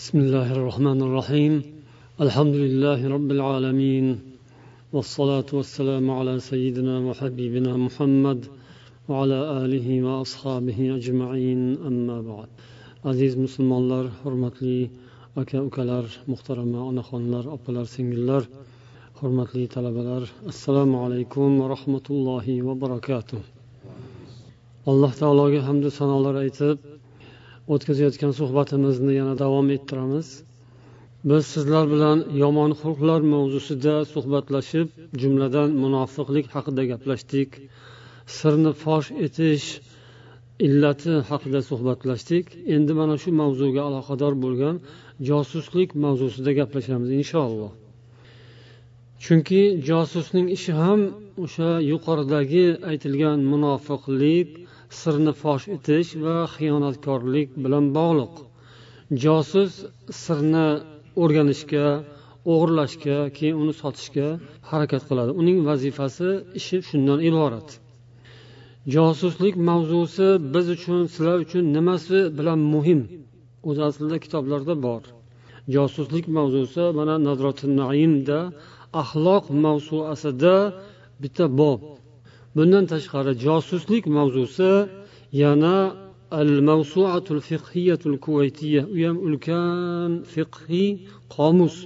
بسم الله الرحمن الرحيم. الحمد لله رب العالمين. والصلاة والسلام على سيدنا وحبيبنا محمد وعلى آله وأصحابه أجمعين. أما بعد عزيز مسلم الله حرمت لي أكا أكالر مخترمة أنا خانلر أبالر سنجلر حرمت لي طلبلر السلام عليكم ورحمة الله وبركاته. الله تعالى حمد سنالر أيتب o'tkazayotgan suhbatimizni yana davom ettiramiz. Biz sizlar bilan yomon xulqlar mavzusida suhbatlashib jumladan munofiqlik haqida gaplashdik. Sirni fosh etish illati haqida suhbatlashdik. Endi mana shu mavzuga aloqador bo'lgan josuslik mavzusida gaplashamiz inshaalloh. Chunki josusning ishi ham o'sha yuqoridagi aytilgan munofiqlik sirni fosh etish va xiyonatkorlik bilan bog'liq. Josus sirni o'rganishga o'g'irlashga keyin uni sotishga harakat qiladi. Uning vazifasi ishi shundan iborat. Josuslik mavzusi biz uchun sizlar uchun nimasi bilan muhim? O'zi aslida kitoblarda bor. Josuslik mavzusi mana naimda axloq mavzuasida bitta bob. Bundan tashqari josuslik mavzusi yana al mavsuatul fiqhiyatul kuvaytiya u ham ulkan fiqhiy qomus.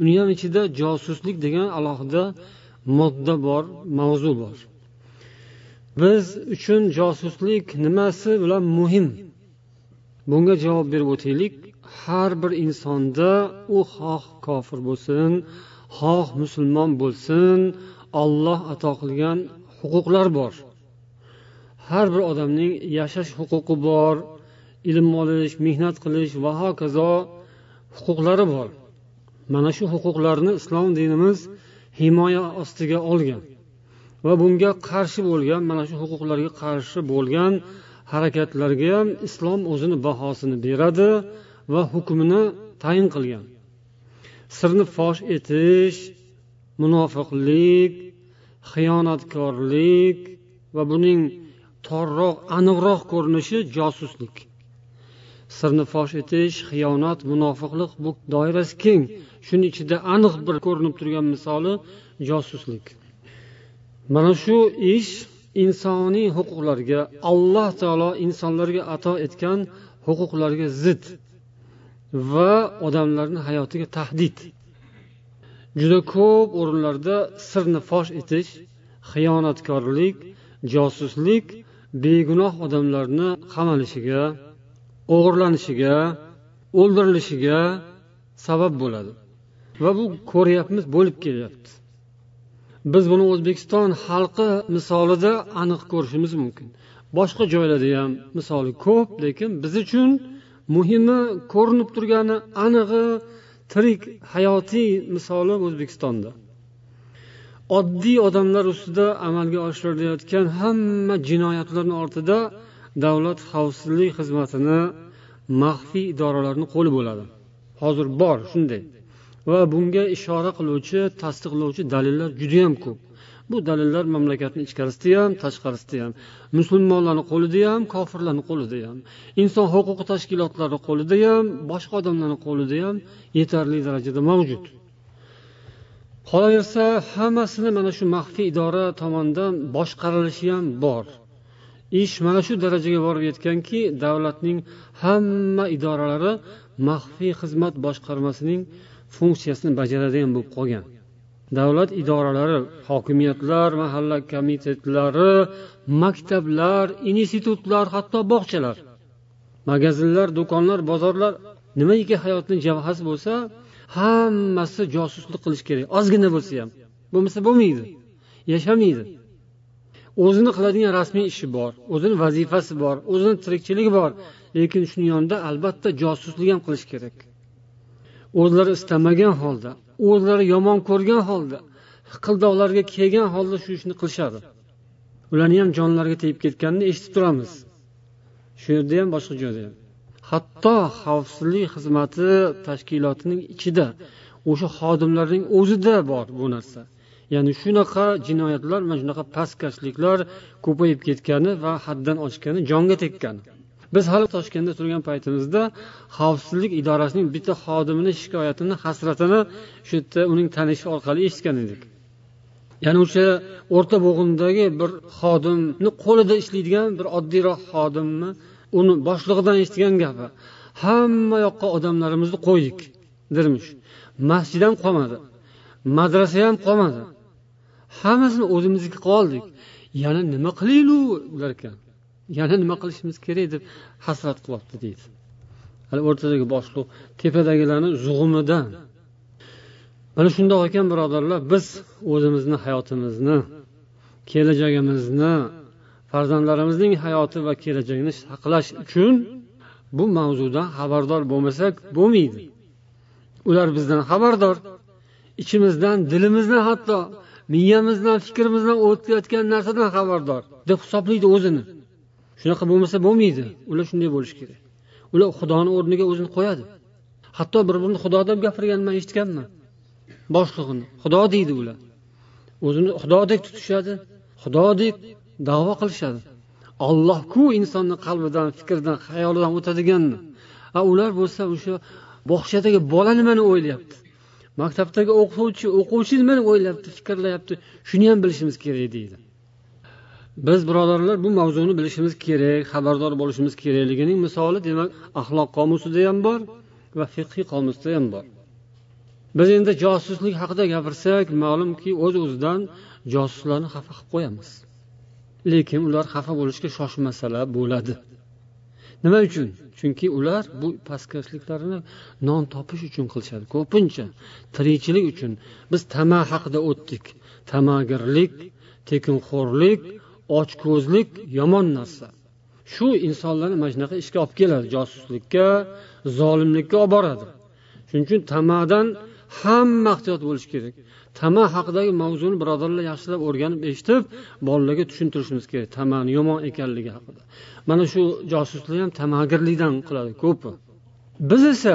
Uni ham ichida josuslik degan alohida modda bor mavzu bor. Biz uchun josuslik nimasi bilan muhim? Bunga javob berib o'taylik. Har bir insonda u xoh kofir bo'lsin xoh musulmon bo'lsin olloh ato qilgan huquqlar bor. Har bir odamning yashash huquqi bor ilm olish mehnat qilish va hokazo huquqlari bor. Mana shu huquqlarni islom dinimiz himoya ostiga olgan va bunga qarshi bo'lgan mana shu huquqlarga qarshi bo'lgan harakatlarga ham islom o'zini bahosini beradi va hukmini tayin qilgan. Sirni fosh etish munofiqlik xiyonatkorlik va buning torroq aniqroq ko'rinishi josuslik. Sirni fosh etish xiyonat munofiqlik bu doirasi keng. Shuni ichida aniq bir ko'rinib turgan misoli josuslik. Mana shu ish insoniy huquqlarga alloh taolo insonlarga ato etgan huquqlarga zid va odamlarni hayotiga tahdid juda ko'p o'rinlarda sirni fosh etish xiyonatkorlik josuslik begunoh odamlarni qamalishiga o'g'irlanishiga o'ldirilishiga sabab bo'ladi. Va bu ko'ryapmiz bo'lib kelyapti. Biz buni o'zbekiston xalqi misolida aniq ko'rishimiz mumkin. Boshqa joylarda ham misoli ko'p lekin biz uchun muhimi ko'rinib turgani anig'i tirik hayotiy misoli o'zbekistonda. Oddiy odamlar ustida amalga oshirilayotgan hamma jinoyatlarni ortida davlat xavfsizlik xizmatini maxfiy idoralarni qo'li bo'ladi. Hozir bor shunday va bunga ishora qiluvchi tasdiqlovchi dalillar judayam ko'p. Bu dalillar mamlakatni ichkarisida ham tashqarisida ham. Musulmonlarni qo'lida ham kofirlarni qo'lida ham. Inson huquqi tashkilotlari qo'lida ham boshqa odamlarni qo'lida ham yetarli darajada mavjud. Qolaversa hammasini mana shu maxfiy idora tomonidan boshqarilishi ham bor. Ish mana shu darajaga borib yetganki davlatning hamma idoralari maxfiy xizmat boshqarmasining funksiyasini bajaradigan bo'lib qolgan. Davlat idoralari hokimiyatlar mahalla komitetlari maktablar institutlar hatto bog'chalar magazinlar do'konlar bozorlar nimaiki hayotni javhasi bo'lsa hammasi josuslik qilish kerak. Ozgina bo'lsa ham. Bo'lmasa bo'lmaydi. Yashamaydi. O'zini qiladigan rasmiy ishi bor o'zini vazifasi bor o'zini tirikchiligi bor lekin shuni yonida albatta josuslik ham qilish kerak. O'zlari istamagan holda o'zlari yomon ko'rgan holda hiqildoqlarga kelgan holda shu ishni qilishadi. Ularni ham jonlariga tegib ketganini eshitib turamiz. Shu yerda ham boshqa joyda ham. Hatto xavfsizlik xizmati tashkilotining ichida o'sha xodimlarning o'zida bor bu narsa. Ya'ni shunaqa jinoyatlar mana shunaqa pastkashliklar ko'payib ketgani va haddan oshgani jonga tekkani biz hali toshkentda turgan paytimizda xavfsizlik idorasining bitta xodimini shikoyatini hasratini shu yerda uning tanishi orqali eshitgan edik. Ya'ni o'sha o'rta bo'g'indagi bir xodimni qo'lida ishlaydigan bir oddiyroq xodimni uni boshlig'idan eshitgan gapi. Hamma yoqqa odamlarimizni qo'ydik dermish. Masjid ham qolmadi madrasa ham qolmadi. Hammasini o'zimizniki qilib oldik yana nima qilaylik ular yana nima qilishimiz kerak deb hasrat qilyapti deydi. Hali o'rtadagi boshliq tepadagilarni zug'umidan mana shundoq ekan birodarlar biz o'zimizni hayotimizni kelajagimizni farzandlarimizning hayoti va kelajagini saqlash uchun bu mavzudan xabardor bo'lmasak bo'lmaydi. Ular bizdan xabardor. Ichimizdan dilimizdan hatto miyamizdan fikrimizdan o'tayotgan narsadan xabardor deb hisoblaydi o'zini. Shunaqa bo'lmasa bo'lmaydi. Ular shunday bo'lishi kerak. Ular xudoni o'rniga o'zini qo'yadi. Hatto bir birini xudo deb gapirganini man eshitganman. Boshlig'ini xudo deydi ular. O'zini xudodek tutishadi xudodek davo qilishadi. Ollohku insonni qalbidan fikridan xayolidan o'tadiganni a ular bo'lsa o'sha bog'chadagi bola nimani o'ylayapti. Maktabdagi o'qituvchi o'quvchi nimani o'ylayapti fikrlayapti. Shuni ham bilishimiz kerak deydi. Biz birodarlar bu mavzuni bilishimiz kerak xabardor bo'lishimiz kerakligining misoli demak axloq qomusida ham bor va fiqhiy qomusda ham bor. Biz endi josuslik haqida gapirsak ma'lumki o'z öz o'zidan josuslarni xafa qilib qo'yamiz. Lekin ular xafa bo'lishga shoshmasalar bo'ladi. Nima uchun? Chunki ular bu pastkashliklarini non topish uchun qilishadi. Ko'pincha tirikchilik uchun biz tama haqida o'tdik. Tamagirlik tekinxo'rlik ochko'zlik yomon narsa. Shu insonlarni mana shunaqa ishga olib keladi josuslikka zolimlikka olib boradi. Shuning uchun tamadan hamma ehtiyot bo'lishi kerak. Tama haqidagi mavzuni birodarlar yaxshilab o'rganib eshitib bolalarga tushuntirishimiz kerak tamani yomon ekanligi haqida. Mana shu josuslik ham tamagirlikdan qiladi ko'pi. Biz esa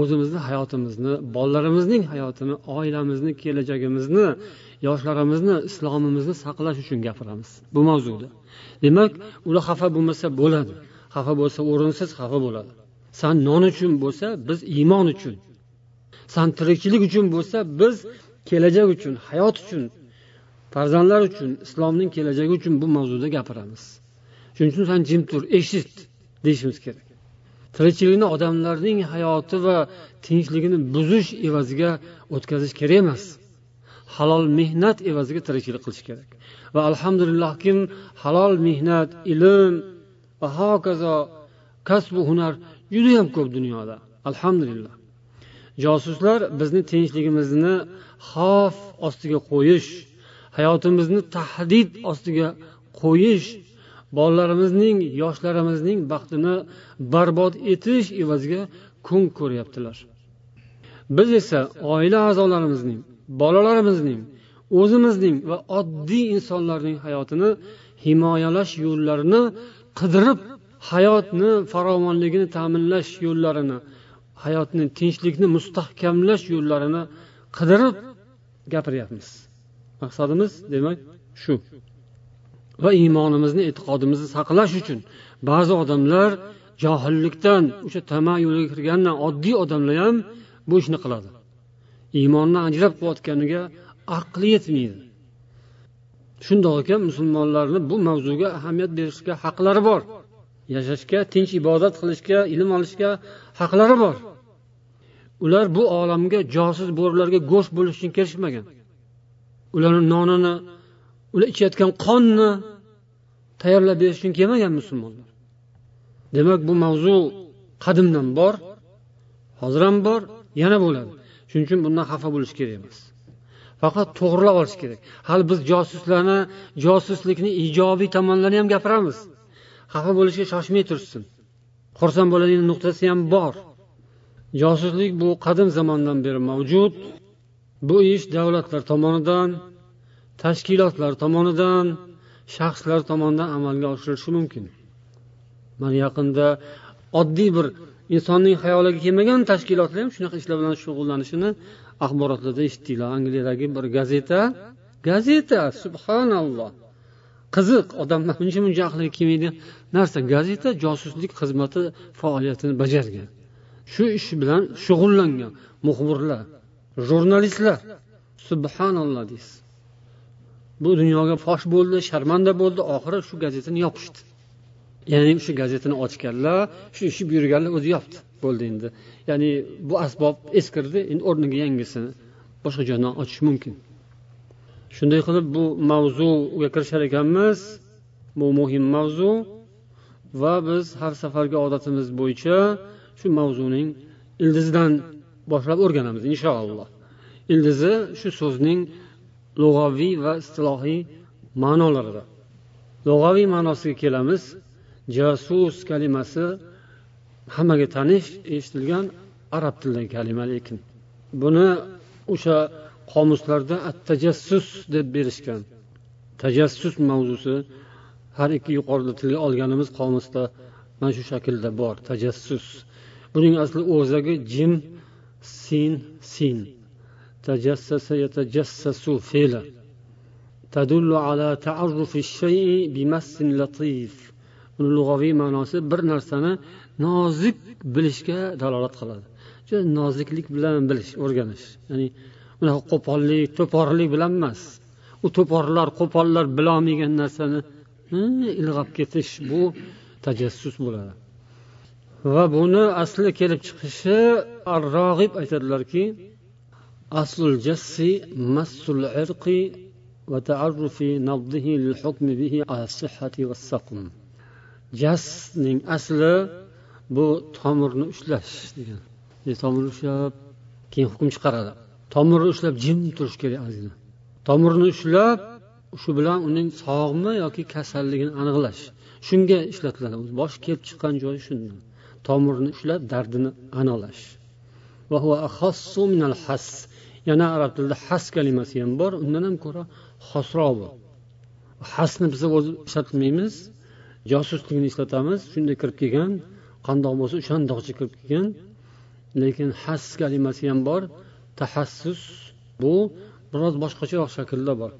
o'zimizni hayotimizni bolalarimizning hayotini oilamizni kelajagimizni yoshlarimizni islomimizni saqlash uchun gapiramiz. Bu mavzuda. Demak ular xafa bo'lmasa bo'ladi. Xafa bo'lsa o'rinsiz xafa bo'ladi. San non uchun bo'lsa biz iymon uchun. San tirikchilik uchun bo'lsa biz kelajak uchun hayot uchun farzandlar uchun islomning kelajagi uchun bu mavzuda gapiramiz. Shuning uchun san jim tur eshit deyishimiz kerak. Tirikchilikni odamlarning hayoti va tinchligini buzish evaziga o'tkazish kerak emas. Halol mehnat evaziga tirikchilik qilish kerak. Va alhamdulillah kim halol mehnat ilm va hokazo kasbu hunar judayam ko'p dunyoda. Alhamdulillah. Josuslar bizni tinchligimizni xavf ostiga qo'yish hayotimizni tahdid ostiga qo'yish bolalarimizning yoshlarimizning baxtini barbod etish evaziga kun ko'ryaptilar. Biz esa oila a'zolarimizning bolalarimizning o'zimizning va oddiy insonlarning hayotini himoyalash yo'llarini qidirib hayotni farovonligini ta'minlash yo'llarini hayotni tinchlikni mustahkamlash yo'llarini qidirib gapiryapmiz. Maqsadimiz demak shu. Va iymonimizni e'tiqodimizni saqlash uchun ba'zi odamlar johillikdan o'sha tama yo'liga kirgandan oddiy odamlar ham bu ishni qiladi. Iymonni ajrab qilayotganiga aqli yetmaydi. Shundoq ekan musulmonlarni bu mavzuga ahamiyat berishga haqlari bor. Yashashga tinch ibodat qilishga ilm olishga haqlari bor. Ular bu olamga josiz bo'rilarga go'sht bo'lish uchun kelishmagan. Ularni nonini ular ichayotgan qonni tayyorlab berish uchun kelmagan musulmonlar. Demak bu mavzu qadimdan bor hozir ham bor yana bo'ladi. Shuning uchun bundan xafa bo'lish kerak emas. Faqat to'g'irlab olish kerak. Hali biz josuslarni josuslikni ijobiy tomonlarini ham gapiramiz. Xafa bo'lishga shoshmay turishsin xursand bo'ladigan nuqtasi ham bor. Josuslik bu qadim zamondan beri mavjud. Bu ish davlatlar tomonidan tashkilotlar tomonidan shaxslar tomonidan amalga oshirilishi mumkin. Mana yaqinda oddiy bir insonning xayoliga kelmagan tashkilotlar ham shunaqa ishlar bilan shug'ullanishini axborotlarda eshitdinglar. Angliyadagi bir gazeta gazeta subhanalloh. Qiziq odamlar uncha muncha aqliga kelmaydigan narsa. Gazeta josuslik xizmati faoliyatini bajargan. Shu ish bilan shug'ullangan muxbirlar jurnalistlar. Subhanalloh deysiz. Bu dunyoga fosh bo'ldi sharmanda bo'ldi. Oxiri shu gazetani yopishdi. Ya'ni o'sha gazetani ochganlar shu ishib buyurganlar o'zi yopdi bo'ldi endi. Ya'ni bu asbob eskirdi endi o'rniga yangisini boshqa joydan ochish mumkin. Shunday qilib bu mavzuga kirishar ekanmiz bu muhim mavzu va biz har safargi odatimiz bo'yicha shu mavzuning ildizidan boshlab o'rganamiz inshaalloh. Ildizi shu so'zning lug'aviy va istilohiy ma'nolarida lug'aviy ma'nosiga kelamiz jasus kalimasi hammaga tanish eshitilgan arab tilidagi kalima lekin buni o'sha qomuslarda at tajassus deb berishgan tajassus mavzusi har ikki yuqorida tilga olganimiz qomusda mana shu shaklda bor tajassus buning asli o'zagi jim sin sin تجسس يتجسس فعلا تدل على تعرف الشيء بمس لطيف uni lug'aviy ma'nosi bir narsani nozik bilishga dalolat qiladi juda noziklik bilan bilish o'rganish ya'ni unaqa qo'pollik to'porlik bilan emas u to'porlar qo'pollar bilolmagan narsani ilg'ab ketish bu tajassus bo'ladi va buni asli kelib chiqishi ar rog'ib aytadilarki aslul jassi massul irqi وتعرف نبضه للحكم به على الصحة والسقم jasning asli bu tomirni ushlash degan. Tomirni ushlab keyin hukm chiqaradi. Tomirni ushlab jim turish kerak ozgina tomirni ushlab shu bilan uning sog'mi yoki kasalligini aniqlash. Shunga ishlatiladi. Bosh kelib chiqqan joyi shundan tomirni ushlab dardini aniqlash. Yana arab tilida has kalimasi ham bor. Undan ham ko'ra xosroq bu. Hasni biz o'zi ishlatmaymiz. Josuslikni ishlatamiz shunday kirib kelgan qandoq bo'lsa o'shandoqcha kirib kelgan. Lekin has kalimasi ham bor. Tahassus bu biroz boshqacharoq shaklda bor.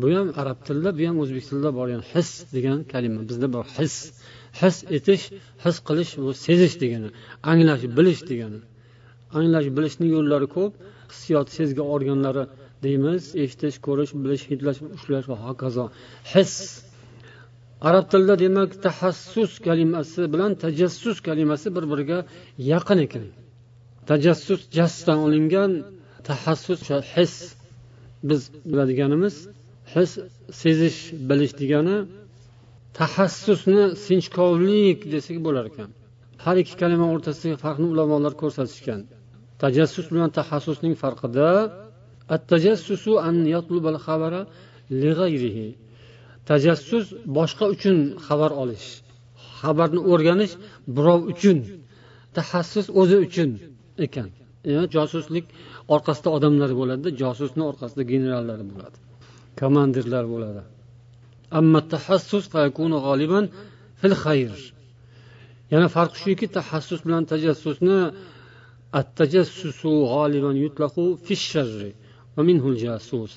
Bu ham arab tilida bu ham o'zbek tilida bor. Yani his degan kalima. Bizda bor his. His etish his qilish bu sezish degani. Anglash bilish degani. Anglash bilishning yo'llari ko'p. Hissiyot sezgi organlari deymiz. Eshitish ko'rish bilish hidlash ushlash va hokazo. His arab tilida demak tahassus kalimasi bilan tajassus kalimasi bir biriga yaqin ekan. Tajassus jasdan olingan tahassus his. Biz biladiganimiz his sezish bilish degani tahassusni sinchkovlik desak bo'lar ekan. Har ikki kalima o'rtasidagi farqni ulamolar ko'rsatishgan. Tajassus bilan tahassusning farqida at tajassusu an yatlubal xabara li g'ayrihi tajassus boshqa uchun xabar olish xabarni o'rganish birov uchun tahassus o'zi uchun ekan. Josuslik orqasida odamlar bo'ladida josusni orqasida generallar bo'ladi komandirlar bo'ladi. Amma tahassus fil yana farqi shuki tahassus bilan tajassusni at tajassusu g'oliban yutlaqu fi sharri va minhul jasus.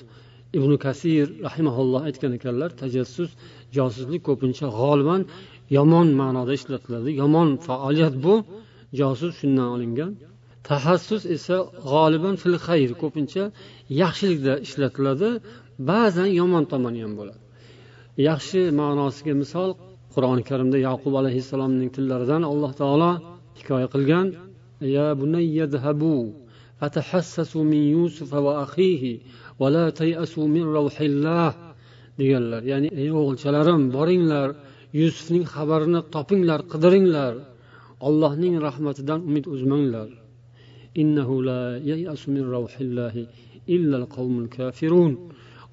ibn kasir rahimaulloh aytgan ekanlar tajassus josuslik ko'pincha g'oliban yomon ma'noda ishlatiladi yomon faoliyat bu. Josus shundan olingan. Tahassus esa g'oliban fil xayr ko'pincha yaxshilikda ishlatiladi. Ba'zan yomon tomoni ham bo'ladi. Yaxshi ma'nosiga misol qur'oni karimda yaqub alayhissalomning tillaridan alloh taolo hikoya qilgan. Ya bunayya min yusuf va akhihi. deganlar. Ya'ni ey o'g'ilchalarim boringlar yusufning xabarini topinglar qidiringlar. Allohning rahmatidan umid uzmanglar.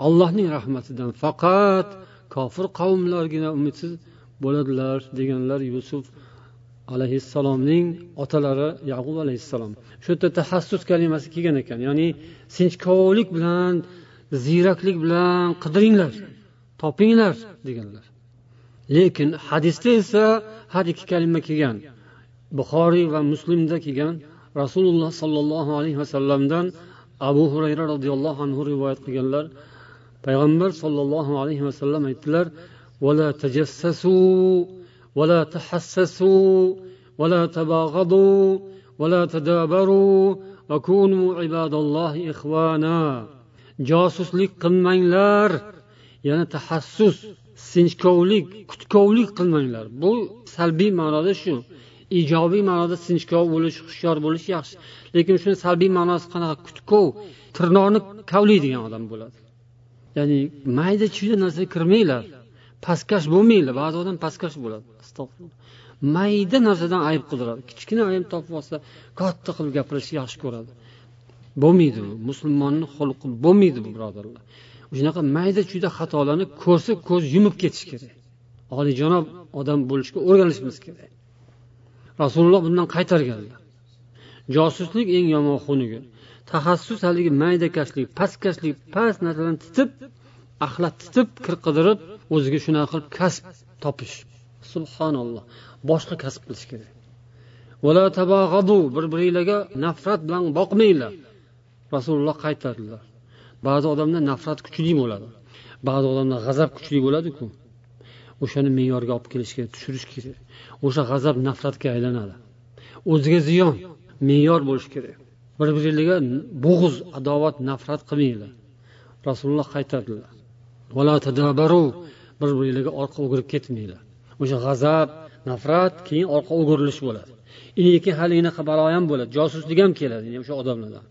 Allohning rahmatidan faqat kofir qavmlargina umidsiz bo'ladilar deganlar yusuf alayhissalomning otalari yaqub alayhissalom. Shu yerda tahassus kalimasi kelgan ekan. Ya'ni sinchkovlik bilan ziyraklik bilan qidiringlar topinglar deganlar. Lekin hadisda esa har ikki kalima kelgan. Buxoriy va muslimda kelgan rasululloh sollallohu alayhi vasallamdan abu hurayra roziyallohu anhu rivoyat qilganlar. Payg'ambar sollallohu alayhi vasallam aytdilar ولا تجسسوا ولا تحسسوا ولا تباغضوا ولا تدابروا وكونوا عباد الله إخوانا josuslik qilmanglar yana tahassus sinchkovlik kutkovlik qilmanglar bu salbiy ma'noda shu ijobiy ma'noda sinchkov bo'lish hushyor bo'lish yaxshi lekin shuni salbiy ma'nosi qanaqa kutkov tirnoqni kavlaydigan odam bo'ladi ya'ni mayda chuyda narsaga kirmanglar pastkash bo'lmanglar ba'zi odam pastkash bo'ladi Astag'firulloh mayda narsadan ayb qidiradi kichkina ayb topib olsa katta qilib gapirishni yaxshi ko'radi. Bo'lmaydi bu. Musulmonni xulqi bo'lmaydi bu birodarlar. Shunaqa mayda chuyda xatolarni ko'rsa ko'z yumib ketish kerak. Oliyjanob odam bo'lishga o'rganishimiz kerak. Rasululloh bundan qaytarganlar. Josuslik eng yomon xunuk tahassus haligi maydakashlik pastkashlik past narsalarni titib axlat titib kir qidirib o'ziga shunaqa qilib kasb topish. Subhanalloh. Boshqa kasb qilish kerak. Bir biringlarga nafrat bilan boqmanglar. Rasululloh qaytardilar. Ba'zi odamda nafrat kuchli bo'ladi. Ba'zi odamda g'azab kuchli bo'ladiku. O'shani me'yorga olib kelish kerak tushirish kerak. O'sha g'azab nafratga aylanadi. O'ziga ziyon me'yor bo'lishi kerak. Bir biringlarga bo'g'iz adovat nafrat qilmanglar. Rasululloh qaytardilar. Bir biringlarga orqa o'girib ketmanglar. O'sha g'azab nafrat keyin orqa o'girilish bo'ladi. Keyin hali anaqa balo ham bo'ladi. Josuslik ham keladi o'sha odamlardan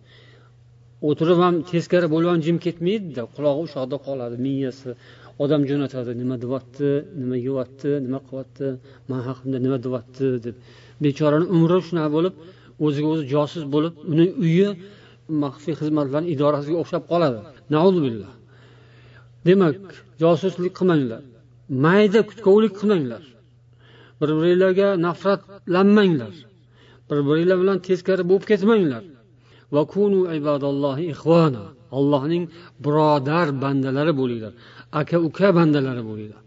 o'tirib ham teskari bo'lib ham jim ketmaydida qulog'i o'sha yoqda qoladi miyasi. Odam jo'natadi nima deyapti nima yeyapti nima qilyapti man haqimda nima deyapti deb. Bechorani umri shunaqa bo'lib o'ziga o'zi josus bo'lib uni uyi maxfiy xizmatlar idorasiga o'xshab qoladi. Billah. Demak josuslik qilmanglar. Mayda kutkovlik qilmanglar. Bir biringlarga nafratlanmanglar. Bir biringlar bilan teskari bo'lib ketmanglar. Allohning birodar bandalari bo'linglar. Aka uka bandalari bo'linglar.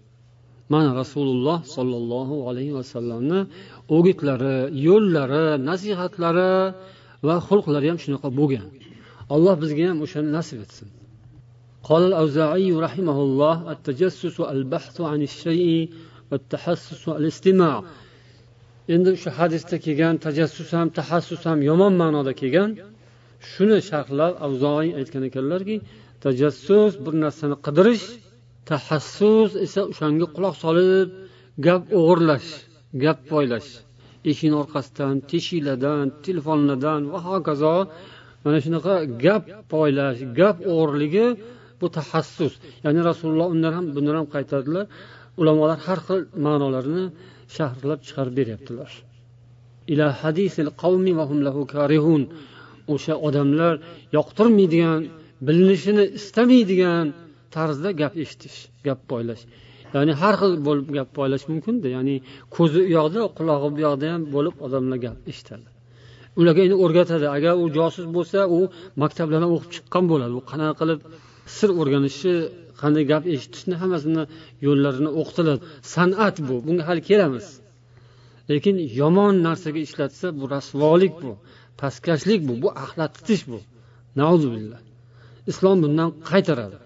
Mana rasululloh sollallohu alayhi vasallamni o'gitlari yo'llari nasihatlari va xulqlari ham shunaqa bo'lgan. Alloh bizga ham o'shani nasib etsin. قال الأوزاعي رحمه الله التجسس البحث عن الشيء والتحسس الاستماع endi shu hadisda kelgan tajassus ham tahassus ham yomon ma'noda kelgan shuni sharhlab avzoiy aytgan ekanlarki tajassus bir narsani qidirish tahassus esa o'shanga quloq solib gap o'g'irlash gap poylash eshikni orqasidan teshiklardan telefonlardan va hokazo mana shunaqa gap poylash gap o'g'irligi bu tahassus ya'ni rasululloh undan ham bundan ham qaytardilar. Ulamolar har xil ma'nolarini sharhlab chiqarib beryaptilar. Ila hadisil qavmi va hum lahu karihun. O'sha odamlar yoqtirmaydigan bilinishini istamaydigan tarzda gap eshitish gap poylash ya'ni har xil bo'lib gap poylash mumkinda ya'ni ko'zi u yoqda qulog'i bu yoqda ham bo'lib odamlar gap eshitadi. Ularga endi o'rgatadi. Agar u josus bo'lsa u maktablardan o'qib chiqqan bo'ladi. U qanaqa qilib sir o'rganishi qanday gap eshitishni hammasini yo'llarini o'qitiladi san'at bu bunga hali kelamiz lekin yomon narsaga ishlatsa bu rasvolik bu pastkashlik bu bu axlat tutish bu billah islom bundan qaytaradi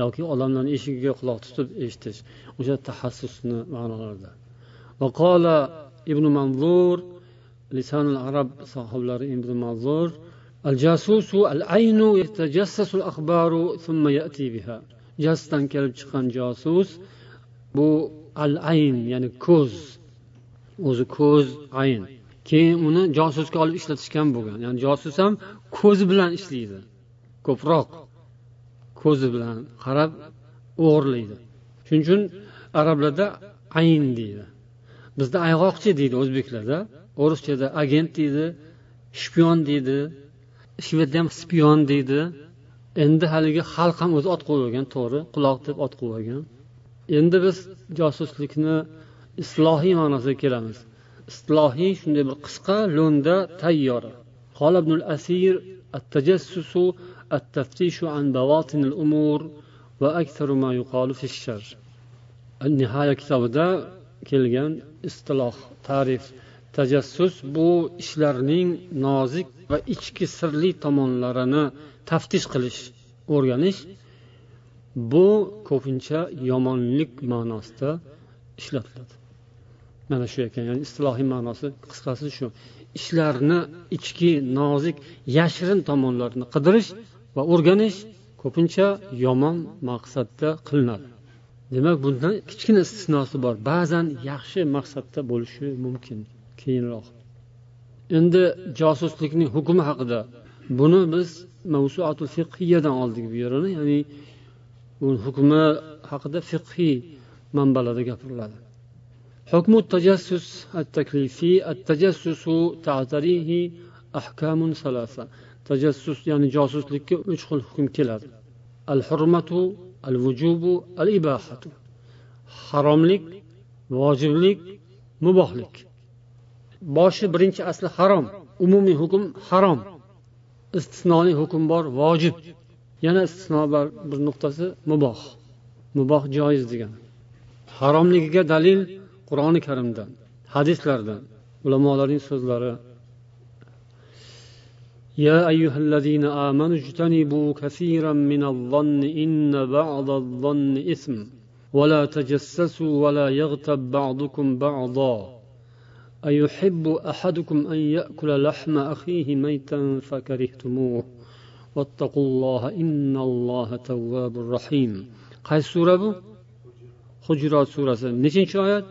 yoki odamlarni eshigiga quloq tutib eshitish o'sha tahassusni ma'nolarida وقال ابن منظور لسان arab sahoblari ابن mazur al jasusu al aynu yatajassasu al بها thumma ya'ti biha. جاسوس kelib chiqqan josus bu al ayn ya'ni ko'z. O'zi ko'z ayn. Keyin uni josusga olib ishlatishgan bo'lgan. Ya'ni josus ham ko'zi bilan ishlaydi. Ko'proq ko'zi bilan qarab o'g'irlaydi. Shuning uchun arablarda ayn deydi. Bizda ayg'oqchi deydi o'zbeklarda. o'ruschada agent deydi shpion deydi shvedda ham spion deydi endi haligi xalq ham o'zi ot qo'yib qo'ygan to'g'ri quloq deb ot qo'yib qo'ygan endi biz josuslikni islohiy ma'nosiga kelamiz islohiy shunday bir qisqa lo'nda tayyor قال ابن الأثير التجسس التفتيش عن بواطن الأمور وأكثر ما يقال في الشر النهاية kitobida kelgan istiloh tarif tajassus bu ishlarning nozik va ichki sirli tomonlarini taftish qilish o'rganish bu ko'pincha yomonlik ma'nosida ishlatiladi. Mana shu ekan ya'ni istilohiy ma'nosi qisqasi shu. Ishlarni ichki nozik yashirin tomonlarini qidirish va o'rganish ko'pincha yomon maqsadda qilinadi. Demak bundan kichkina istisnosi bor. Ba'zan yaxshi maqsadda bo'lishi mumkin. keyinroq endi josuslikning hukmi haqida buni biz mavsuatul fiqhiyadan oldik bu yerini ya'ni bu hukmi haqida fiqhiy manbalarda gapiriladi حكم التجسس التكليفي التجسس تعتريه أحكام ثلاثة tajassus ya'ni josuslikka uch xil hukm keladi al hurmatu al vujubu al ibahatu haromlik vojiblik mubohlik boshi birinchi asli harom umumiy hukm harom istisnoliy hukm bor vojib yana istisno bor bir nuqtasi muboh muboh joiz degan haromligiga dalil qur'oni karimdan hadislardan ulamolarning so'zlari يا أيها الذين آمنوا اجتنبوا كثيرا من الظن إن بعض الظن إثم ولا تجسسوا ولا يغتب بعضكم بعضا أيحب أحدكم أن يأكل لحم أخيه ميتا فكرهتموه واتقوا الله إن الله تواب رحيم قاي سورة بو حجرات سورة nechinchi oyat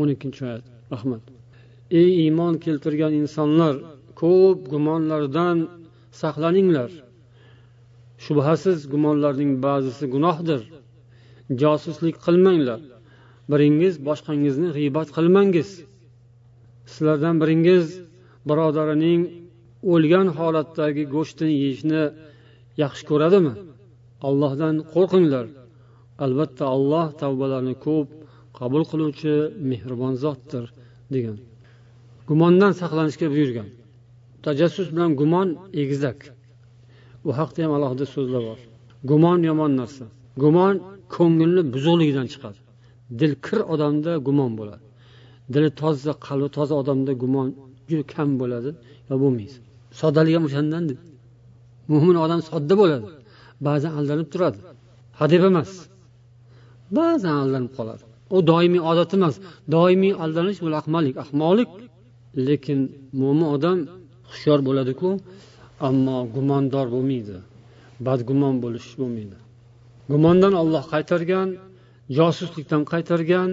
o'n ikkinchi oyat rahmat ey iymon keltirgan insonlar ko'p gumonlardan saqlaninglar shubhasiz gumonlarning ba'zisi gunohdir josuslik qilmanglar biringiz boshqangizni g'iybat qilmangiz sizlardan biringiz birodarining o'lgan holatdagi go'shtini yeyishni yaxshi ko'radimi? Allohdan qo'rqinglar. Albatta alloh tavbalarni ko'p qabul qiluvchi mehribon zotdir degan. Gumondan saqlanishga buyurgan. Tajassus bilan gumon egizak. U haqda ham alohida so'zlar bor. Gumon yomon narsa. Gumon ko'ngilni buzuqligidan chiqadi. Dil kir odamda gumon bo'ladi. Dili toza qalbi toza odamda gumon juda kam bo'ladi. Yo bo'lmaydi soddalik ham o'shandan mo'min odam sodda bo'ladi. Ba'zan aldanib turadi. Hadeb emas. Ba'zan aldanib qoladi. U doimiy odat emas. Doimiy aldanish bu ahmoqlik ahmoqlik. Lekin mo'min odam hushyor bo'ladiku ammo gumondor bo'lmaydi. Badgumon bo'lish bo'lmaydi. Gumondan olloh qaytargan josuslikdan qaytargan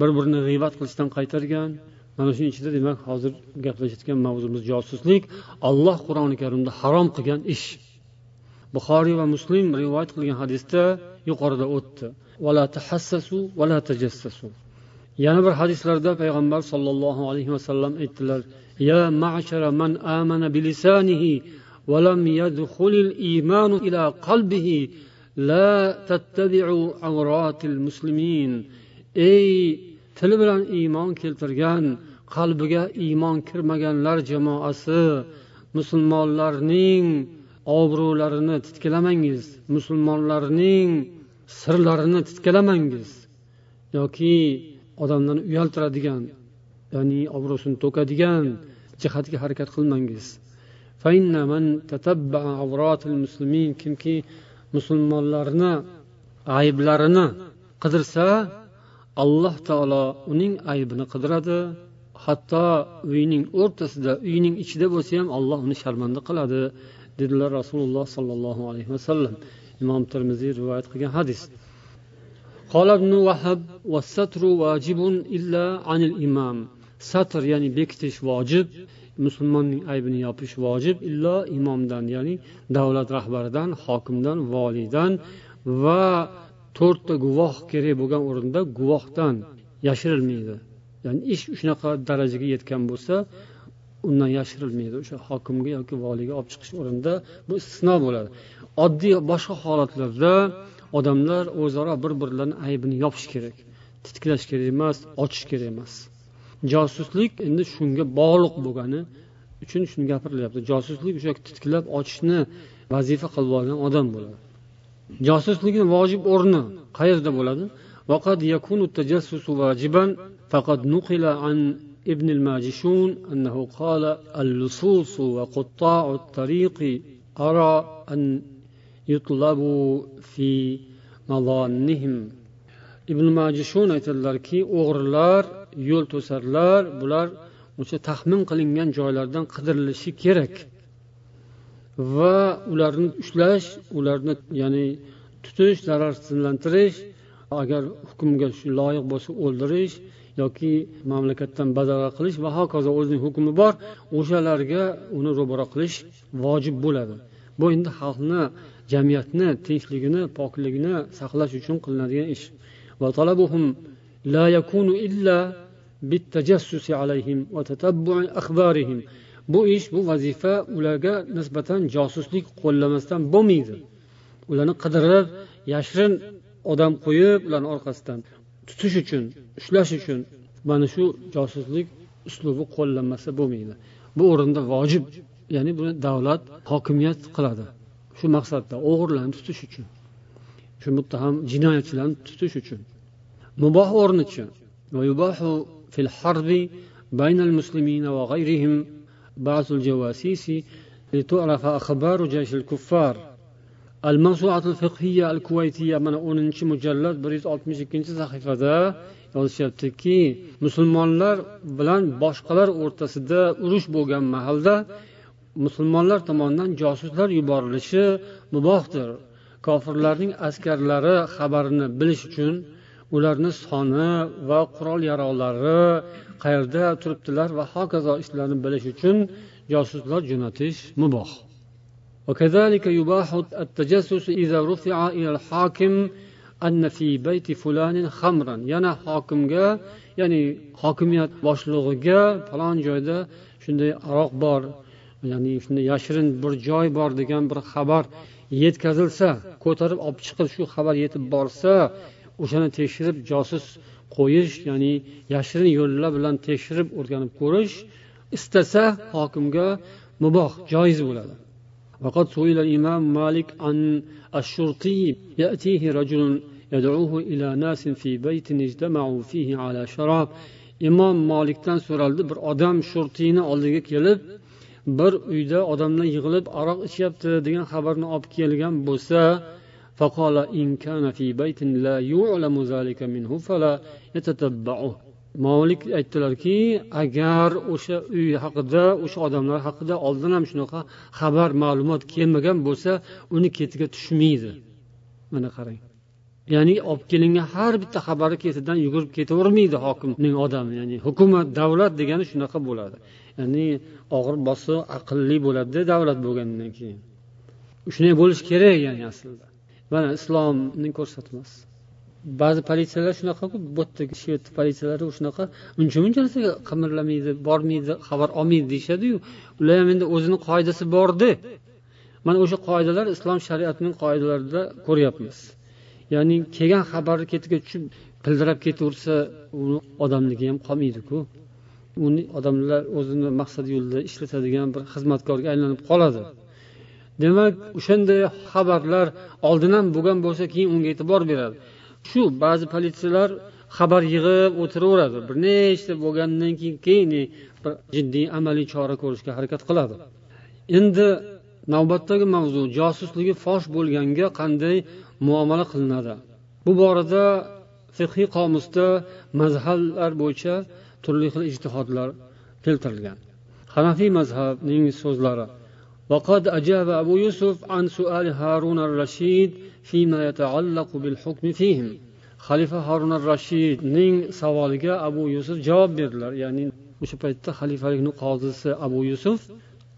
bir birini g'iybat qilishdan qaytargan mana shuning ichida demak hozir gaplashayotgan mavzumiz josuslik olloh qur'oni karimda harom qilgan ish buxoriy va muslim rivoyat qilgan hadisda yuqorida o'tdi yana bir hadislarda payg'ambar sollallohu alayhi vasallam aytdilar يا معشر من آمن بلسانه ولم يدخل الإيمان إلى قلبه لا تتبعوا عورات المسلمين ey tili bilan iymon keltirgan qalbiga iymon kirmaganlar jamoasi musulmonlarning obro'larini titkalamangiz musulmonlarning sirlarini titkalamangiz yoki odamlarni uyaltiradigan ya'ni obro'sini to'kadigan jihatga harakat qilmangiz. Kimki musulmonlarni ayblarini qidirsa alloh taolo uning aybini qidiradi hatto uyning o'rtasida uyning ichida bo'lsa ham alloh uni sharmanda qiladi dedilar rasululloh sollallohu alayhi vasallam imom termiziy rivoyat qilgan hadis قال ابن وهب والستر واجب إلا عن الإمام satr ya'ni bekitish vojib musulmonning aybini yopish vojib illo imomdan ya'ni davlat rahbaridan hokimdan voliydan va to'rtta guvoh kerak bo'lgan o'rinda guvohdan yashirilmaydi. Ya'ni ish shunaqa darajaga yetgan bo'lsa undan yashirilmaydi. O'sha hokimga yoki voliyga olib chiqish o'rinda bu istisno bo'ladi. Oddiy boshqa holatlarda odamlar o'zaro bir birlarini aybini yopish kerak. Titklash kerak emas ochish kerak emas. Josuslik endi shunga bog'liq bo'lgani uchun shuni gapirilyapti. Josuslik o'sha titkilab ochishni vazifa qilib olgan odam bo'ladi. josuslikni vojib o'rni qayerda bo'ladi وقد يكون التجسس واجبا فقد نقل عن ابن الماجشون أنه قال اللصوص وقطاع الطريق أرى أن fi ibn majishun aytadilarki o'g'rilar yo'l to'sarlar bular o'sha taxmin qilingan joylardan qidirilishi kerak va ularni ushlash ularni ya'ni tutish zararsizlantirish agar hukmga shu loyiq bo'lsa o'ldirish yoki mamlakatdan badarg'a qilish va hokazo o'zining hukmi bor o'shalarga uni ro'baro qilish vojib bo'ladi bu endi xalqni jamiyatni tinchligini pokligini saqlash uchun qilinadigan ish لا يكون إلا بالتجسس عليهم وتتبع أخبارهم bu ish bu vazifa ularga nisbatan josuslik qo'llamasdan bo'lmaydi. Ularni qidirib yashirin odam qo'yib ularni orqasidan tutish uchun ushlash uchun mana shu josuslik uslubi qo'llanmasa bo'lmaydi. Bu o'rinda vojib ya'ni buni davlat hokimiyat qiladi. Shu maqsadda o'g'irlarni tutish uchun shu muttaham jinoyatchilarni tutish uchun. Muboh o'rnichi fil va g'ayrihim بعث الجواسيس لتعرف أخبار جيش الكفار الموسوعة الفقهية الكويتية من o'ninchi mujallad bir yuz oltmish ikkinchi sahifada yozishyaptiki musulmonlar bilan boshqalar o'rtasida urush bo'lgan mahalda musulmonlar tomonidan josuslar yuborilishi mubohdir kofirlarning askarlari xabarini bilish uchun ularni soni va qurol yarog'lari qayerda turibdilar va hokazo ishlarni bilish uchun josuslar jo'natish muboh وكذلك يباح التجسس إذا رفع إلى الحاكم أن في بيت فلان خمرا yana hokimga ya'ni hokimiyat boshlig'iga falon joyda shunday aroq bor ya'ni shunday yashirin bir joy bor degan bir xabar yetkazilsa ko'tarib olib chiqib shu xabar yetib borsa o'shani tekshirib josus qo'yish ya'ni yashirin yo'llar bilan tekshirib o'rganib ko'rish istasa hokimga muboh joiz bo'ladi وقد سئل الإمام مالك عن الشرطي يأتيه رجل يدعوه إلى ناس في بيت اجتمعوا فيه على شراب imom molikdan so'raldi bir odam shurtiyni oldiga kelib bir uyda odamlar yig'ilib aroq ichyapti degan xabarni olib kelgan bo'lsa فقال إن كان في بيت لا يعلم ذلك منه فلا يتتبعه molik aytdilarki agar o'sha uy haqida o'sha odamlar haqida oldin ham shunaqa xabar ma'lumot kelmagan bo'lsa uni ketiga tushmaydi mana qarang ya'ni olib kelingan har bitta xabari ketidan yugurib ketavermaydi hokimning odami ya'ni hukumat davlat degani shunaqa bo'ladi ya'ni og'ir bosiq aqlli bo'ladida davlat bo'lgandan keyin shunday bo'lishi kerak ya'ni aslida Mana islomning ko'rsatmasi ba'zi politsiyalar shunaqaku bu yerdagi shved politsiyalari shunaqa uncha muncha narsaga qimirlamaydi bormaydi xabar olmaydi deyishadiyu. Ular ham endi o'zini qoidasi borda mana o'sha qoidalar islom shariatining qoidalarida ko'ryapmiz. Ya'ni kelgan xabarni ketiga tushib pildirab ketaversa uni odamligi ham qolmaydiku. Uni odamlar o'zini maqsad yo'lida ishlatadigan bir xizmatkorga aylanib qoladi. Demak o'shanday xabarlar oldin ham bo'lgan bo'lsa keyin unga e'tibor beradi. Shu ba'zi politsiyalar xabar yig'ib o'tiraveradi. Bir nechta bo'lgandan keyin keyin bir jiddiy amaliy chora ko'rishga harakat qiladi. Endi navbatdagi mavzu josusligi fosh bo'lganga qanday muomala qilinadi? Bu borada fiqhiy qomusda mazhablar bo'yicha turli xil ijtihodlar keltirilgan. Hanafiy mazhabning so'zlari وقد أجاب أبو يوسف عن سؤال هارون الرشيد فيما يتعلق بالحكم فيهم. خليفة هارون الرشيد نين سوالك أبو يوسف جواب بيرلر. يعني مش خليفة قاضي أبو يوسف.